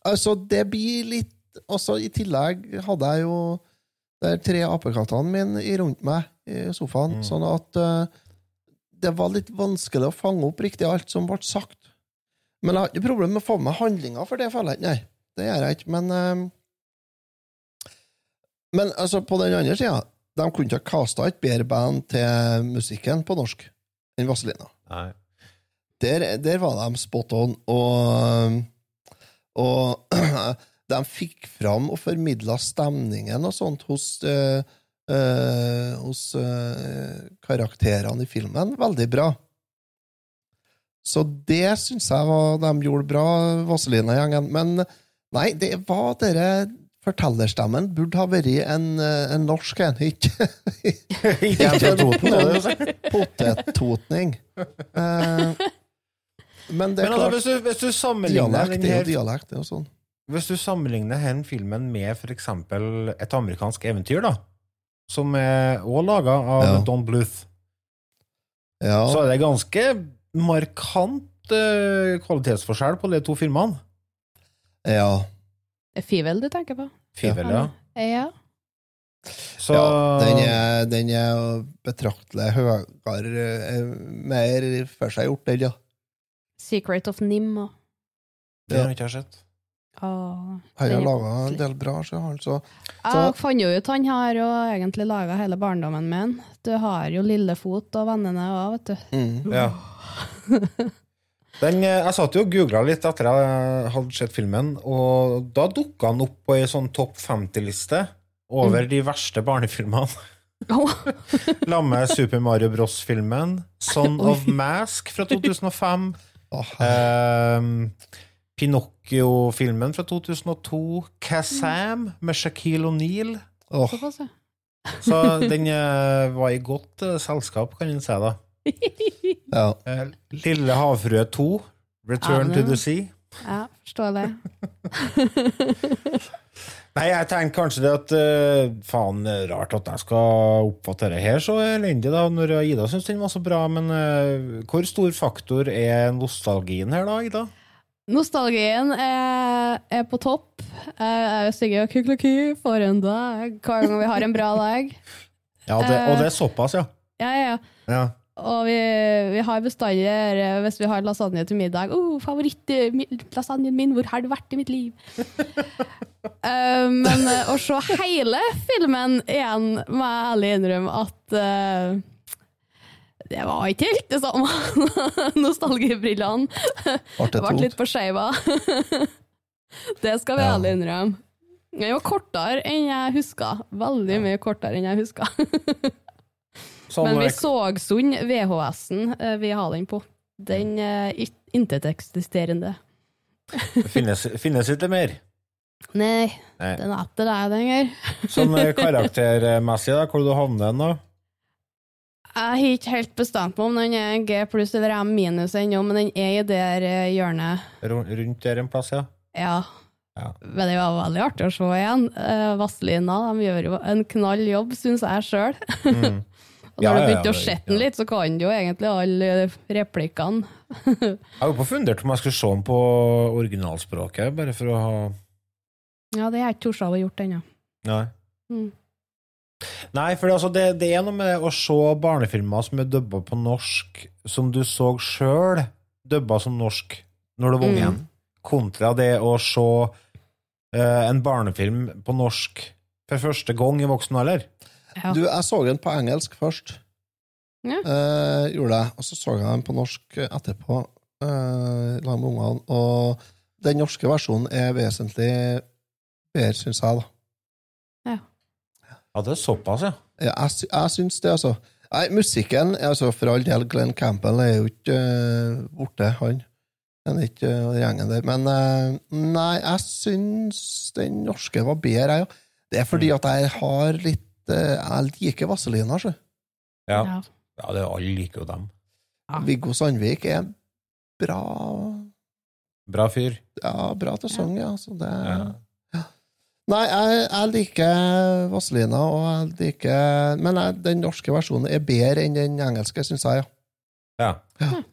Altså, det blir litt også I tillegg hadde jeg jo de tre apekattene mine rundt meg i sofaen, Mm. sånn at eh, det var litt vanskelig å fange opp riktig alt som ble sagt. Men jeg har ikke problem med å få med handlinga, for det føler jeg ikke. Nei, det gjør jeg ikke. Men eh, Men altså, på den andre sida, de kunne ikke ha casta et bedre band til musikken på norsk enn Vazelina. Der, der var de spot on, og, og de fikk fram og formidla stemningen og sånt hos, eh, hos eh, karakterene i filmen veldig bra. Så det syns jeg var, de gjorde bra, Vazelina-gjengen. Men nei, det var dere Fortellerstemmen burde ha vært en, eh, en norsk en, ikke Ikke en sier? Potettotning. Eh, men det er Men altså, klart hvis du, hvis du sammenligner Dialekt er jo dialekt, det er jo sånn. Hvis du sammenligner denne filmen med eksempel et amerikansk eventyr, da, som er òg laga av Ja. Don Bluth, Ja. så er det ganske markant uh, kvalitetsforskjell på de to filmene. Ja. Det er Fivel du tenker på? Fivel, ja. Ja. Så ja den, er, den er betraktelig høyere, eh, mer for seg gjort, den, ja. Secret of Nim og Det har jeg ikke sett. Han har er laga en del bra, så han så Jeg fant jo ut han har jo egentlig laga hele barndommen min. Du har jo Lillefot og vennene òg, vet du. Mm. Ja. Den, eh, jeg satt jo og googla litt etter jeg hadde sett filmen, og da dukka han opp på ei sånn topp 50-liste over Mm. de verste barnefilmene. La med Super Mario Bros.-filmen, Son of Mask fra 2005, eh, Pinocchio-filmen fra 2002, Kazam med Shaquille O'Neal. Oh. Så den eh, var i godt uh, selskap, kan en si da. Eh, Lille havfrue 2, Return Ja, to the Sea. Ja, forstår det. Nei, jeg tenker kanskje det at faen, rart at jeg skal oppfatte det her så elendig, da, når Ida syns den var så bra, men hvor stor faktor er nostalgien her, da, Ida? Nostalgien er, er på topp. Jeg synger kukleki for en dag hver gang vi har en bra dag. Ja, det, og det er såpass, ja. Ja, ja, ja. Og vi, vi har bestandig eh, Hvis vi har lasagne til middag oh, Favorittlasagnen min, hvor har du vært i mitt liv? uh, men eh, å se hele filmen igjen, må jeg ærlig innrømme at eh, det var ikke helt det samme. Nostalgibrillene Ble litt på skeiva. det skal vi Ja. alle innrømme. Den var kortere enn jeg huska. Veldig mye kortere enn jeg huska. Sånn, Men vi eh, så Sund VHS-en eh, vi har den på. Den er uh, inteteksisterende. finnes, finnes ikke mer. Nei, Nei. den er ikke det lenger. Sånn eh, karaktermessig, da, hvor du havner den, da? Jeg har ikke helt bestemt meg om den er G pluss eller M minus ennå, men den er i det eh, hjørnet. Rundt der en plass, ja. Ja. Ja. Men det var veldig artig å se igjen. Vasslina, Vazelina gjør jo en knall jobb, syns jeg sjøl. Mm. Og Ja, når du ja, ja, begynte å det- se den litt, så kan du jo egentlig alle replikkene. Jeg har jo fundert om jeg skulle se den på originalspråket, bare for å ha Ja, det har jeg ikke tort å gjort ennå. Nei. Mm. Nei, for altså, det, det er noe med å se barnefilmer som er dubba på norsk, som du så sjøl dubba som norsk når du var ung Mm. igjen, kontra det å se uh, en barnefilm på norsk for første gang i voksen alder. Du, jeg så den på engelsk først. Ja. Uh, gjorde jeg. Og så så jeg den på norsk etterpå, eh, sammen med ungene. Og den norske versjonen er vesentlig bedre, syns jeg, da. Ja, det er såpass, ja. Ja, jeg, sy- jeg syns det, altså. Nei, musikken altså For all del, Glenn Campbell er jo ikke uh, borte, han. Han er ikke uh, gjengen der. Men uh, nei, jeg syns den norske var bedre, jeg òg. Det er fordi at jeg har litt Jeg liker Vazelina, sjø. Ja, ja det, alle liker jo dem. Viggo Sandvik er bra Bra fyr. Ja, bra til sang, ja. Så det Ja. Nei, jeg, jeg liker Vazelina, og jeg liker Men jeg, den norske versjonen er bedre enn den engelske, syns jeg, ja. Ja. ja.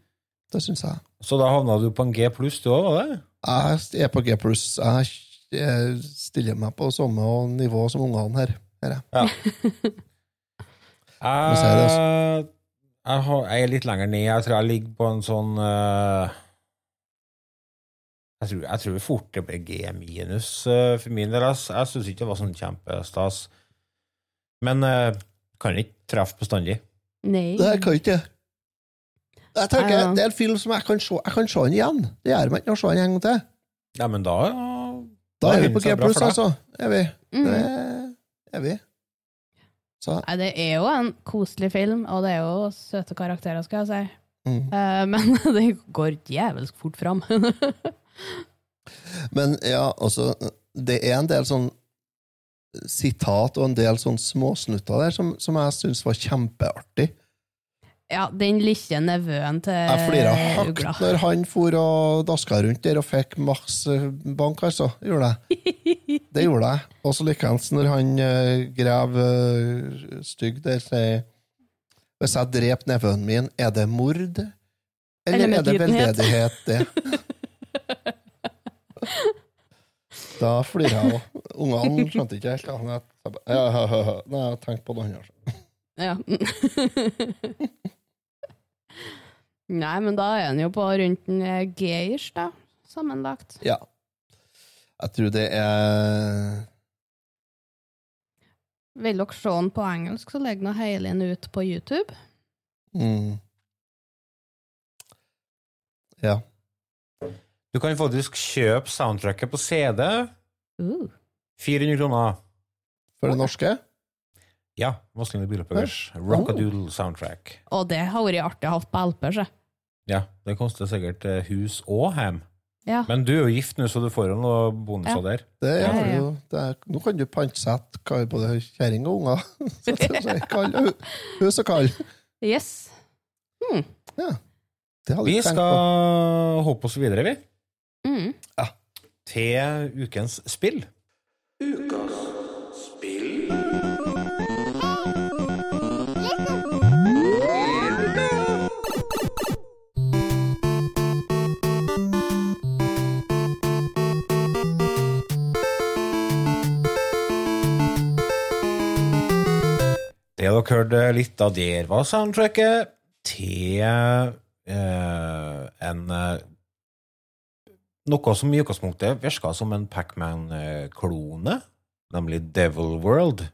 Det syns jeg. Så da havna du på en G pluss, du òg, var det? Jeg er på G pluss. Jeg jeg stiller meg på samme nivå som ungene her. her er jeg. Det, altså. Jeg, jeg, jeg er litt lenger ned. Jeg tror jeg ligger på en sånn eh, jeg, tror, jeg tror fort det ble G minus eh, for min del. Jeg, jeg syns ikke det var sånn kjempestas. Men uh, kan ikke treffe bestandig. Nei. Det kan ikke jeg. Jeg tenker, Ja. Det er en film som jeg kan se Jeg kan se den igjen. Det gjør meg ikke å se den en gang til. Ja, men da Da er vi på G pluss, altså. Er vi. Mm. Det er vi. Så Nei, det er jo en koselig film, og det er jo søte karakterer, skal jeg si. Mm. Uh, men det går djevelsk fort fram. Men ja, altså Det er en del sånn sitat og en del sånn småsnutter der som, som jeg syns var kjempeartig. ja, den lille nevøen til Jeg flira høyt når han for og daska rundt der og fikk masse bank, altså. Gjorde jeg. Det gjorde jeg. Og så likeens når han uh, grev uh, stygg der, sier Hvis jeg dreper nevøen min, er det mord? Eller, Eller er det veldedighet, det? Da flirer jeg òg. Ungene skjønte ikke helt. Ja, jeg. Nei, jeg tenkte på det andre. Ja. Nei, men da er han jo på rundt en eh, G-ish, da. Sammenlagt. Ja. Jeg tror det er Vil dere se den på engelsk, så legg nå hele den ut på YouTube. mm. Ja. Du kan faktisk kjøpe soundtracket på CD. Uh. 400 kroner. For det norske? Ja. Vazelina Bilopphøggers Rockadoodle soundtrack. Og det har vært artig å ha på LP, så. Ja, det koster sikkert eh, hus og hjem. Ja. Men du er jo gift nå, så du får jo noen bonuser Ja. der. Det Ja, er ja, ja. jo, det er, nå kan du pantsette både kjerring og unger. Så det er kall, hus og kall. Yes. Ja. Det hadde Vi skal håpe hoppe oss videre, vi. Mm. Til ukens spill. Det dere hørte litt av der, var soundtracket til eh, en eh, Noe som i utgangspunktet virka som en Pacman-klone, nemlig Devil World.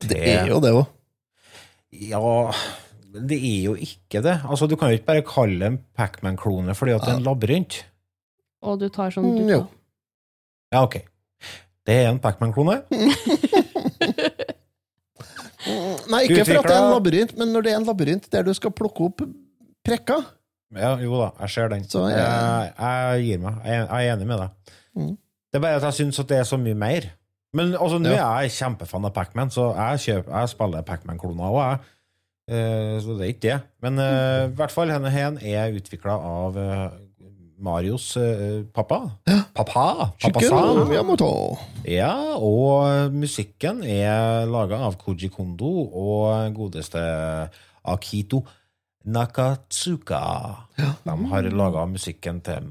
Det er jo det òg. Ja det er jo ikke det. Altså, Du kan jo ikke bare kalle det en Pacman-klone fordi at det er en labyrint. Og du tar sånn Mm, tar. jo. Ja, ok. Det er en Pacman-klone. Nei, ikke for at det er en labyrint, men når det er en labyrint der du skal plukke opp prekker Ja, jo da, jeg ser den. Så, ja. jeg, jeg gir meg. Jeg, jeg er enig med deg. Mm. Det er bare at jeg syns at det er så mye mer. Men altså, nå Ja. er jeg kjempefan av Pacman, så jeg, kjøper, jeg spiller Pacman-kloner òg, jeg. Eh, så det er ikke det. Men eh, i hvert fall, denne her er utvikla av uh, Marios pappa. Pappa! Pappa Shigeru Ja, og musikken er laga av Koji Kondo og godeste Akito Nakatsuka. De har laga musikken til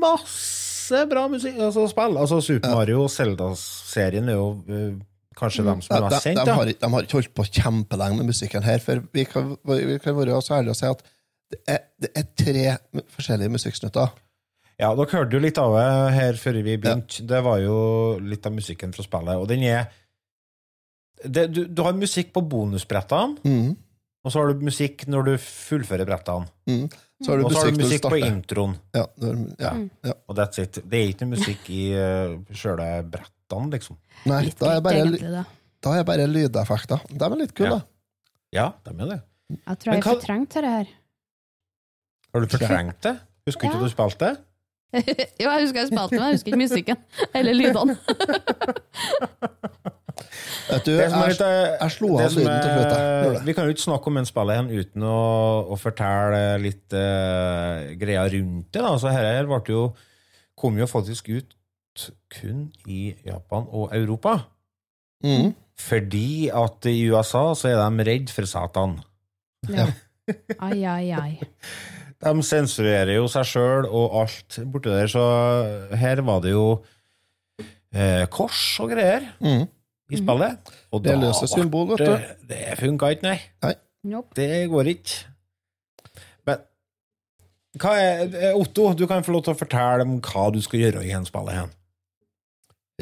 masse bra musikk, altså spill. Altså Super Mario og Zelda-serien er jo uh, kanskje dem som Ja, er de, mest de, kjent. da. har, de har ikke holdt på kjempelenge med musikken her, for vi kan, vi kan være så ærlige og si at det er, det er tre forskjellige musikksnutter. Ja, dere hørte jo litt av det her før vi begynte. Det var jo litt av musikken fra spillet, og den er det, du, du har musikk på bonusbrettene, Mm. Og så har du musikk når du fullfører brettene. Mm. Så har du og så har du musikk på introen. Ja, det er- ja, ja. Og that's it. Det er ikke noe musikk i uh, sjøle brettene, liksom. Nei, da er bare, Egentlig, da. da er bare lydeffekter. De er litt kule, Ja. da. Ja, de er det. Jeg tror jeg har fortrengt det her. Har du fortrengt det? Husker ikke du spilte det? jo, jeg husker jeg spilte, men jeg husker ikke musikken. Eller lydene. Vet du, Det som er jeg, litt, eh, jeg slo av lyden til slutt. Vi kan jo ikke snakke om en spiller igjen uten å, å fortelle litt uh, greier rundt det. Da. Så her, her ble jo, kom jo faktisk ut kun i Japan og Europa. Mm. Fordi at i USA så er de redd for Satan. Ja. Ai, ai, ai. De sensurerer jo seg sjøl og alt borti der, så her var det jo eh, kors og greier Mhm. I spillet. Og Det da løse symbol, vet det, du. det funka ikke, nei. Nei. Nope. Det går ikke. Men hva er, eh, Otto, du kan få lov til å fortelle om hva du skal gjøre i dette spillet. Hen.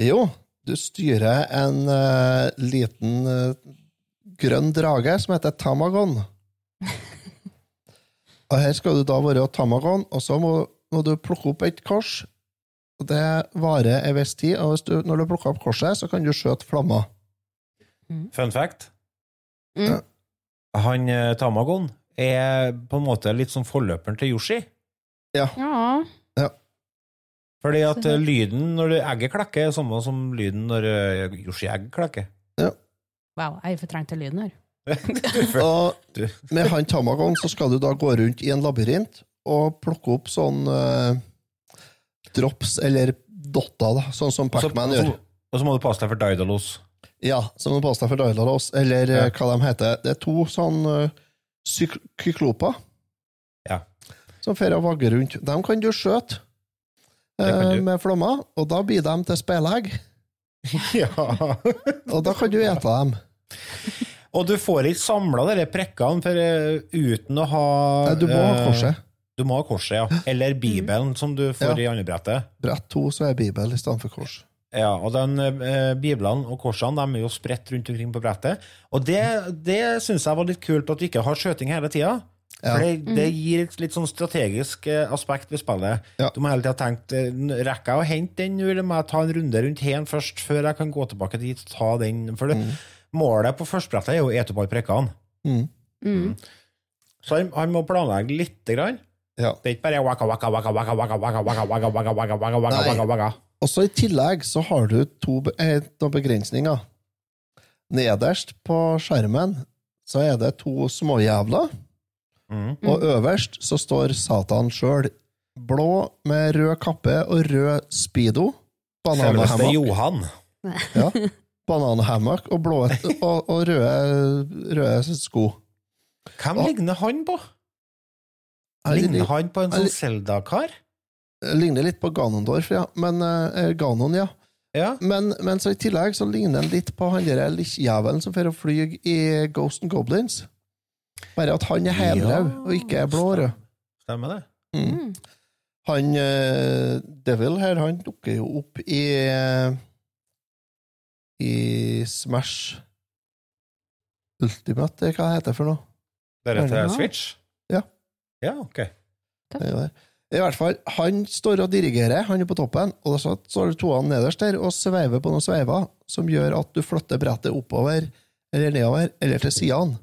Jo, du styrer en uh, liten uh, grønn drage som heter Tamagon. og her skal du da være Tamagon, og så må, må du plukke opp et kors. Og det varer en viss tid, og hvis du, når du plukker opp korset, så kan du skjøte flammer. Fun fact. Mm. Han eh, Tamagon er på en måte litt som forløperen til Yoshi. Ja. Ja. Fordi at eh, lyden når egget klekker, er samme som lyden når eh, Yoshi-egg klekker. Wow, jeg fortrengte lyden her. Og med han Tamagon så skal du da gå rundt i en labyrint og plukke opp sånn eh, drops eller dotter, da, sånn som Pacman gjør. Og så må du passe deg for Daidalos. Ja, så må du passe deg for Daidalos, eller Ja. eh, hva de heter. Det er to sånn uh, kykloper Ja. som drar og vagger rundt. Dem kan du skjøte du. med flommer, og da blir de til spelegg. ja. Og da kan du ete dem. Og du får ikke samla de prekkene for, uh, uten å ha Nei, du må ha korset. Du må ha korset, ja. Eller Bibelen, som du får Ja. i andre brettet. Brett to, så er Bibel i stedet for kors. Ja, og den eh, Biblene og korsene de er jo spredt rundt omkring på brettet. Og det, det syns jeg var litt kult, at du ikke har skjøting hele tida. For det, det gir et litt sånn strategisk eh, aspekt ved spillet. Du må hele tida tenke eh, Rekker jeg å hente den, eller må jeg ta en runde rundt hen først, før jeg kan gå tilbake dit og ta den? For det, målet på førstebrettet er jo å ete opp alle prikkene. Mm. Mm. Så han, han må planlegge lite grann. Ja. Det er ikke bare waka, waka, waka, waka, waka, waka, waka, waka, waka, waka, waka, waka, waka, waka. Også i tillegg så har du to, be- eh, begrensninger. Nederst på skjermen så er det to småjævler, Mm. og øverst så står Satan sjøl. Blå med rød kappe og rød speedo. Bananhammock. Johan. Ja. Bananhammock og, og, og røde, røde sko. Hvem ligner han på? Ligner han på en sånn Zelda-kar? Ligner litt på Ganondorf, ja. Men, eh, Ganon, ja. Men, men så i tillegg så ligner han litt på han der likkjævelen som får å fly i Ghost and Goblins. Bare at han er helrød og ikke er blå. rød. Stemmer det? Mm. Han uh, Devil her, han dukker jo opp i uh, I Smash Ultimate, hva heter det for noe? Deretter er Ja. Switch? Ja. Ok. I hvert fall, Han står og dirigerer, han er på toppen, og så står det toene nederst der og sveiver på noen sveiver som gjør at du flytter brettet oppover eller nedover eller til sidene.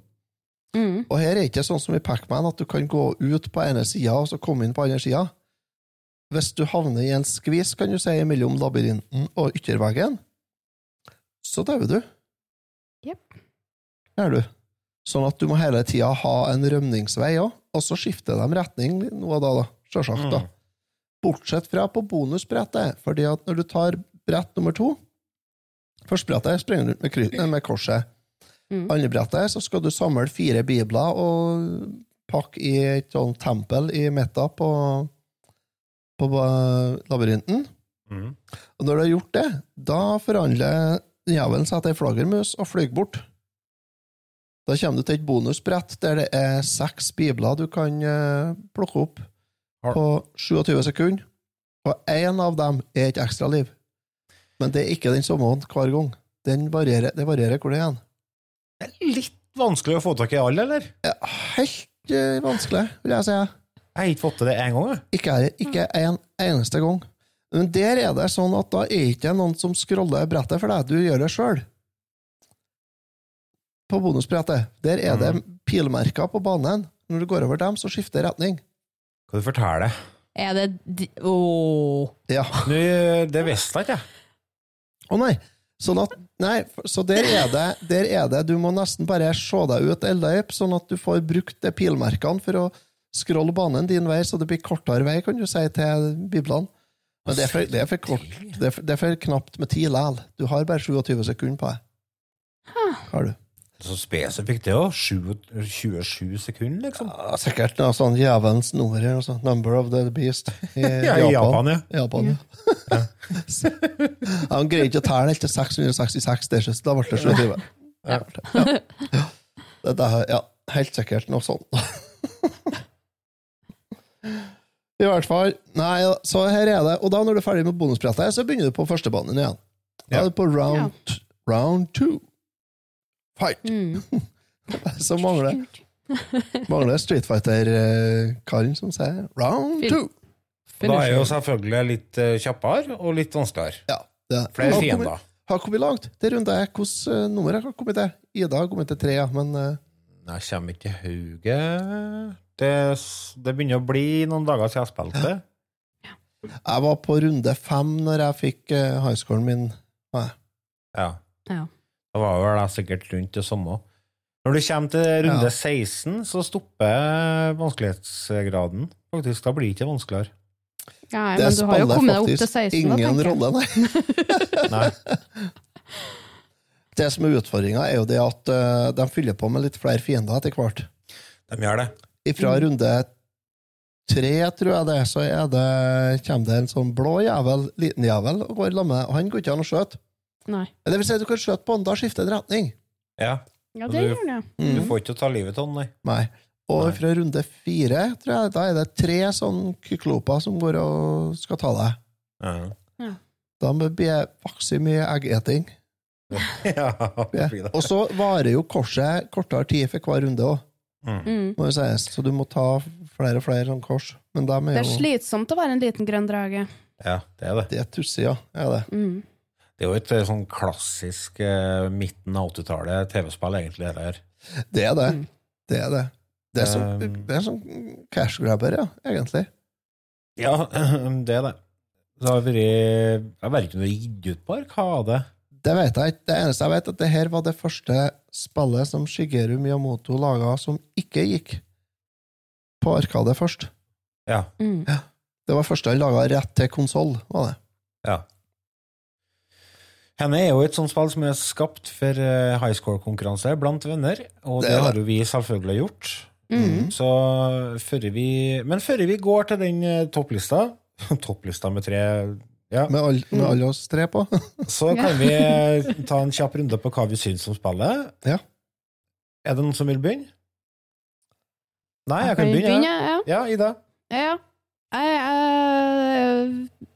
Mm. Og her er det ikke sånn som i Pac-Man, at du kan gå ut på ene sida og så komme inn på andre sida. Hvis du havner i en skvis, kan du si, mellom labyrinten og ytterveggen, så dauer du. Jepp. Gjør du. Sånn at du må hele tida ha en rømningsvei òg, og så skifter de retning nå og da, da. Sjølsagt, da. Mm. Bortsett fra på bonusbrettet, fordi at når du tar brett nummer to Første brettet springer du ut med, med korset. Mm. Andre brettet så skal du samle fire bibler og pakke i et sånt tempel i midten på, på eh, labyrinten. Mm. Og når du har gjort det, da forandrer jævelen seg til ei flaggermus og flyr bort. Da kommer du til et bonusbrett der det er seks bibler du kan eh, plukke opp på 27 sekunder, og én av dem er et ekstraliv. Men det er ikke den samme hver gang. Den varierer, det varierer hvor det er. hen. Litt vanskelig å få tak i alle, eller? Helt uh, vanskelig, vil jeg si. Jeg har ikke fått til det én gang, jeg. Ikke, ikke en eneste gang. Men der er det sånn at da er ikke noen som scroller brettet for deg, du gjør det sjøl. På bonusbrettet. Der er det pilmerker på banen. Når du går over dem, så skifter retning. Kan du fortelle? Er det di- Åh. Ja. Nå, det visste jeg ikke. Å nei. Sånn at, nei, så der er, det, der er det Du må nesten bare se deg ut en sånn at du får brukt de pilmerkene for å scrolle banen din vei, så det blir kortere vei, kan du si, til biblene. Men det er for, det er for kort. Det er for, det er for knapt med tid likevel. Du har bare 27 sekunder på deg. Har du. Så spesifikt det òg. 27 sekunder, liksom. Ja, sikkert noe sånn Jævelens nummer her. Altså. Number of the beast. I Ja, i Japan, ja. Japan, ja. ja, Han greier ikke å telle helt til 666, det er da ble det 27. Ja. Ja. Det, det, er- ja, helt sikkert noe sånt. I hvert fall. Nei, så her er det. Og da når du er ferdig med bonuspratet, så begynner du på førstebanen igjen. Da er du på round, round two. Fight! Mm. så mangler Mangler Street Fighter-karen som sier round two. Da er jo selvfølgelig litt eh, kjappere og litt vanskeligere. Ja, det. Flere Har fiender. kommet- Har kommet langt. Det runder jeg. hvilket uh, nummer jeg har kommet til. Ida har kommet til tre, ja, men eh, Jeg kommer ikke til hauget. Det, det begynner å bli noen dager siden jeg spilte. jeg var på runde fem når jeg fikk uh, highscoren min. Nei. Ja. Ja. Det var vel da sikkert rundt det samme. Når du kommer til runde Ja. 16, så stopper vanskelighetsgraden. Faktisk, Da blir det ikke vanskeligere. Ja, Det men du har jo kommet deg opp til 16, da, ingen jeg. rolle, nei. Nei. Det som er utfordringa, er jo det at uh, de fyller på med litt flere fiender etter hvert. De gjør det. Ifra Mm. runde tre, tror jeg det, så er det, kommer det en sånn blå jævel, liten jævel, og går i lag med. Han går ikke an å skjøte. Nei. Det vil si, at du kan skjøte på han, da skifter en retning. Ja. Ja, det du, gjør det. du Mm. får ikke ta livet av han, nei. Nei. Og Nei. fra runde fire, tror jeg, da er det tre sånne kykloper som går og skal ta deg. Ja. Da blir det vaksig mye eggeting. ja, Ja. det det. Og så varer jo korset kortere tid for hver runde òg. Mm. må sies. Så du må ta flere og flere sånn kors. Det er jo slitsomt å være en liten grønn drage. Ja, det er det. Det er tussig, ja. Er det. Mm. Det er jo et eh, sånn klassisk eh, midten av 80-tallet TV-spill, egentlig, det her. Det er det. Mm. Det er det. Det er, så, Um, det er sånn cash grabber, ja, egentlig. Ja, det er det. Det har vært Jeg vet ikke om det er gitt ut på Arkade. Det vet jeg ikke. Det eneste jeg vet, er at det her var det første spillet som Shigeru Miyamoto laga som ikke gikk på Arkade først. Ja. Mm. Det var første han laga rett til konsoll, var det. ja. Henne er jo et sånt spill som er skapt for eh, high score-konkurranse blant venner, og Det det, har jo vi selvfølgelig gjort. Mm. Så før vi Men før vi går til den eh, topplista Topplista med tre ja, Med alle med alle oss tre på. Så kan vi eh, ta en kjapp runde på hva vi syns om spillet. Ja. Er det noen som vil begynne? Nei, Jeg jeg kan kan begynne. begynne, ja. ja. Ja, Ida. Ja. Jeg,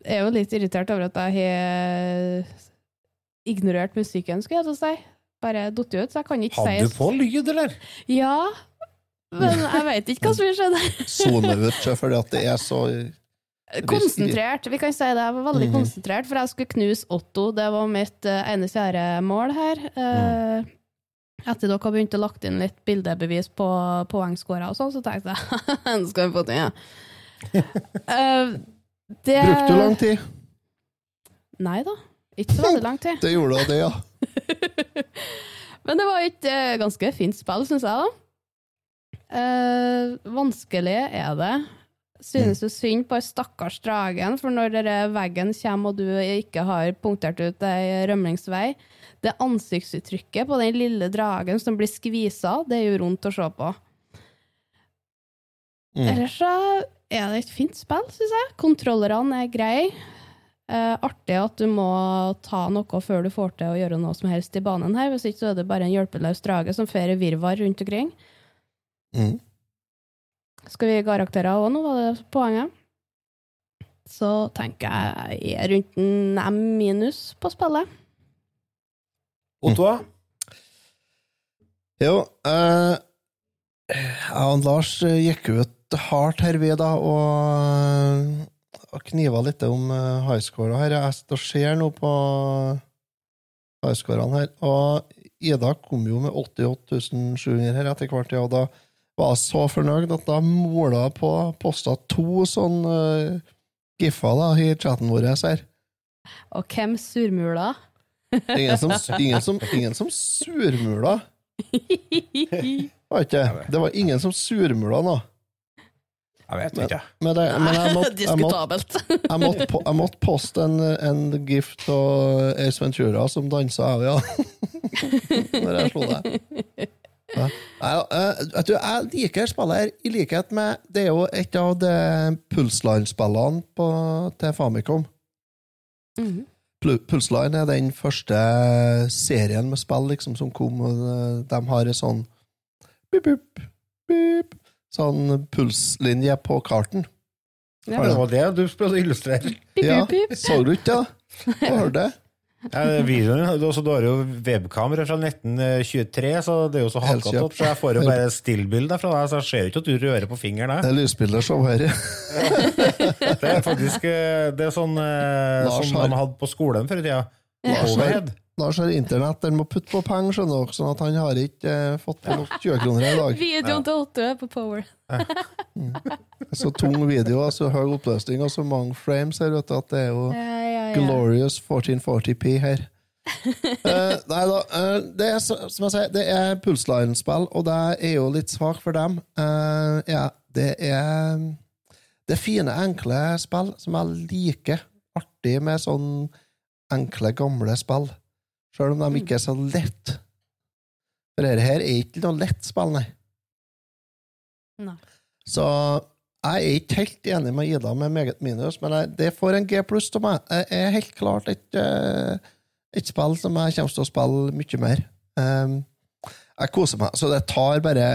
jeg er jo litt irritert over at jeg har ignorert musikken, skulle jeg til å si. Bare datt ut, så jeg kan ikke Hadde du på lyd, eller? Ja, men jeg vet ikke hva som vil skje der. Sone ut fordi at det er så Konsentrert, vi kan si det. Jeg var veldig Mhm. konsentrert, for jeg skulle knuse Otto. Det var mitt uh, ene kjære mål her. Eh, Etter dere har begynt å lagt inn litt bildebevis på poengscorer og sånn, så tenkte jeg nå skal vi få til, ja. Eh, det Brukte du lang tid? Nei da, ikke så veldig lang tid. Det gjorde det, ja. Men det var et uh, ganske fint spill, syns jeg, da. Uh, vanskelig er det. Synes du synd på stakkars dragen, for når veggen kommer og du ikke har punktert ut ei rømningsvei Det ansiktsuttrykket på den lille dragen som blir skvisa, det gjør vondt å se på. Mm. Ellers så er det et fint spill, syns jeg. Kontrollerne er greie. Eh, artig at du må ta noe før du får til å gjøre noe som helst i banen her. Hvis ikke så er det bare en hjelpeløs drage som fer i virvar rundt omkring. Mm. Skal vi gi karakterer òg nå, var det poenget? Så tenker jeg jeg er rundt en M minus på spillet. Otto? Jo, eh, jeg og Lars gikk ut hardt her, vi, da, og kniva litt om uh, her. Jeg ser nå på highscorene her, og Ida kom jo med 88 700 her etter hvert, ja, og da var jeg så fornøyd at da måla jeg på posta to sånn uh, giffer da, i chatten vår her. Og hvem surmula? Ingen som, ingen som, ingen som surmula. Var ikke det? Det var ingen som surmula nå. Jeg vet ikke. Men, det, men jeg, måtte, jeg, måtte, Diskutabelt. jeg, måtte, jeg måtte poste en, en gift av Ace Ventura som dansa av, ja. Når jeg slo deg. Ja. Jeg, eh, jeg liker spillet her, i likhet med Det er jo et av de Pulsline-spillene til Famicom. Mm -hmm. Pulsline er den første serien med spill liksom, som kom, og eh, de har en sånn bip, bip, bip, sånn pulslinje på karten. Ja, det var det du prøvde å illustrere. Ja, så du ikke det? Jeg hørte det. Ja, videoen, også, du har jo webkamera fra 1923, så det er jo så Helt opp. Så jeg får jo bare stillbilder fra deg, så jeg ser jo ikke at du rører på fingeren. Det er lysbilder som her. Det er faktisk eh, det er sånn eh, Lars som man de hadde på skolen før i tida. Lars har, internett, den må putte på penger, skjønner dere, sånn at han har ikke eh, fått på nok 20 kroner i dag. Videoen til Otto er på Power. Så tung video, så høy oppløsning og så mange frames her, vet du, at det er jo Ja, ja, ja. glorious 1440p her. Eh, nei da, eh, det er som jeg sier, det er pulsline-spill, og det er jo litt svakt for dem. Eh, ja, det er Det er fine, enkle spill som jeg liker. Artig med sånn enkle, gamle spill. Sjøl om de ikke er så lett. For dette her er ikke noe lett spill, nei. Nei. Så jeg er ikke helt enig med Ida med meget minus, men jeg, det får en G pluss til meg. Det er helt klart et, eh, et spill som jeg kommer til å spille mye mer. Um, jeg koser meg, så det tar bare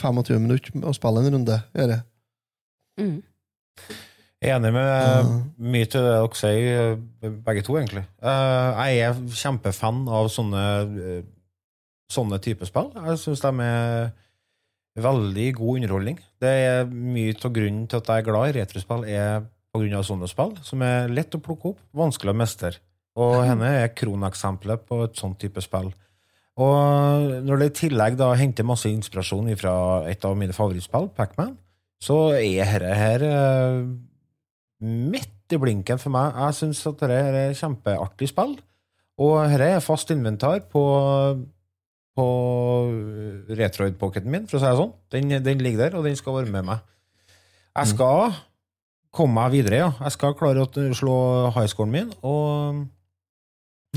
25 minutter å spille en runde. Gjør jeg. Mm. Enig med mye til det dere sier, begge to, egentlig. Eh, Jeg er kjempefan av sånne, eh, sånne type spill. Jeg syns de er veldig god underholdning. Det er mye av grunnen til at jeg er glad i retrospill, er på grunn av sånne spill, som er lett å plukke opp, vanskelig å mestre. Og henne er kroneksempelet på et sånt type spill. Og når det i tillegg da henter masse inspirasjon fra et av mine favorittspill, Pac-Man, så er dette her eh, midt i blinken for meg. Jeg syns at dette er et kjempeartig spill. Og dette er fast inventar på, på Retroid-pocketen min, for å si det sånn. Den, den ligger der, og den skal være med meg. Jeg skal komme meg videre, ja. Jeg skal klare å slå highscoren min, og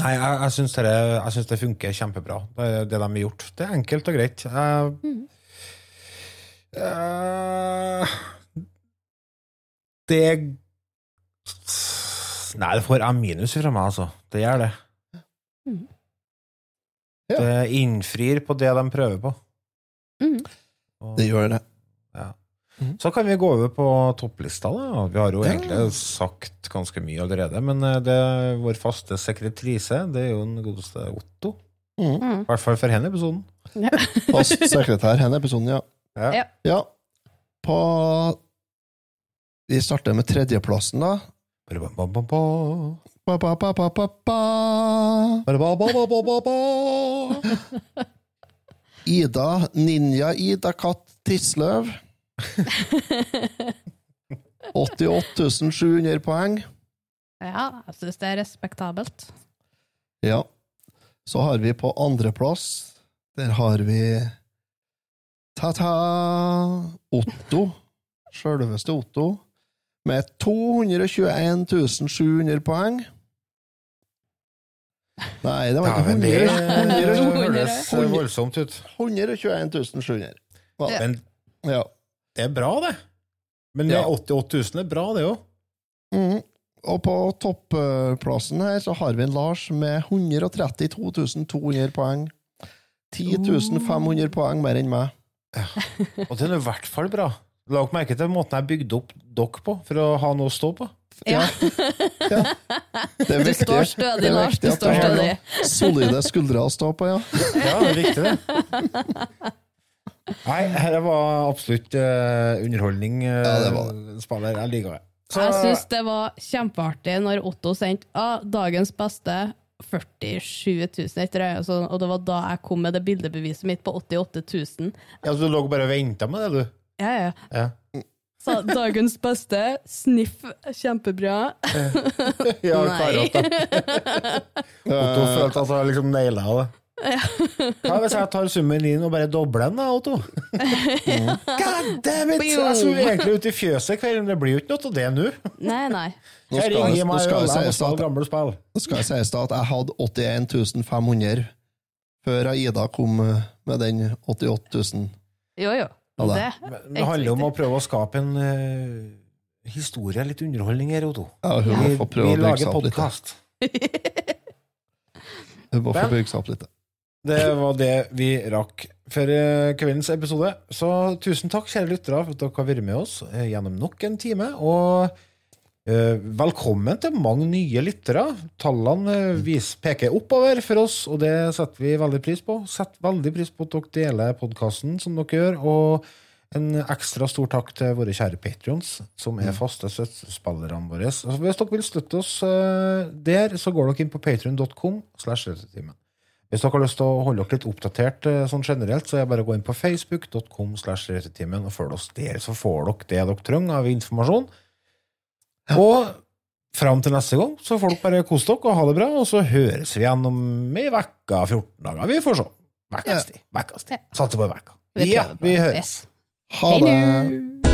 Nei, jeg, jeg syns det, jeg det funker kjempebra, det, det de har gjort. Det er enkelt og greit. Jeg, eh, det Nei, det får A minus fra meg, altså. Det gjør det. Det innfrir på det de prøver på. Og- Det gjør det. Ja. Så kan vi gå over på topplista. da. Vi har jo egentlig sagt ganske mye allerede, men eh, det er vår faste sekretrise det er jo den godeste Otto. Mm. I hvert fall for henne episoden. Fast sekretær denne episoden, ja. Ja. Ja. På Vi starter med tredjeplassen, da. Ba, ba, ba, ba, ba, ba. Ida, Ninja Ida Katt Tisløv. 88 700 poeng. Ja, jeg syns det er respektabelt. Ja. Så har vi på andreplass Der har vi Ta-ta Otto. Sjølveste Otto. Med 221 700 poeng. Nei, det var ikke Dæven, 100. det 100. høres voldsomt ut. 121 700. Hva? Men Ja. det er bra, det. Men Ja. 88 000 er bra, det òg. Mm. Og på topplassen her så har vi en Lars med 132 200 poeng. 10 500 poeng mer enn meg. Og den er i hvert fall bra. Lag merke til måten jeg bygde opp dere på, for å ha noe å stå på. Ja. Det er Du viktig, står stødig, Lars, du står stødig. Solide skuldre å stå på, ja. Ja, det er riktig, det. Nei, her var absolutt eh, underholdning. Uh, Ja, det var Spiller. Jeg liker det. Så, Jeg syns det var kjempeartig når Otto sendte ah, dagens beste 47 000 etter øyet, og det var da jeg kom med det bildebeviset mitt på 88 000. ja, så du lå bare og venta med det, du? Ja, ja. Ja. Så dagens beste, sniff, kjempebra. Ja, Nei. Otto følte at han liksom naila det. Hva hvis jeg tar summen din og bare dobler den, da, Otto? God damn it! Jeg skulle egentlig ut i fjøset i kveld, men det blir jo ikke noe av det nå. Nei, nei. Nå skal, jeg, jeg, nå skal jeg si at, gamle skal det sies da at jeg hadde 81 500 før Ida kom med den 88 000. Jo, jo. Ja. Det Men er Det handler om å prøve å skape en uh, historie, litt underholdning her, Otto. Ja, hun må Vi, få prøve vi å bygge lager seg opp litt. Hun må få bygge seg opp litt. Det var det vi rakk for eh, kveldens episode. Så tusen takk, kjære lyttere, for at dere har vært med oss eh, gjennom nok en time. Og velkommen til mange nye lyttere. Tallene eh, vis, peker oppover for oss, og det setter vi veldig pris på. Setter veldig pris på at dere deler podkasten som dere gjør. Og en ekstra stor takk til våre kjære patrions, som er faste støttespillerne våre. Så hvis dere vil støtte oss eh, der, så går dere inn på patrion.com. Hvis dere har lyst til å holde dere litt oppdatert eh, sånn generelt, så er det bare å gå inn på facebook.com og følge oss der, så får dere det dere trenger av informasjon. Og fram til neste gang så får dere bare kose dere og ha det bra, og så høres vi igjen om ei uke, 14 dager. Vi får se. Ukas tid. Satser på ei uke. Ja, vi høres. Ha det!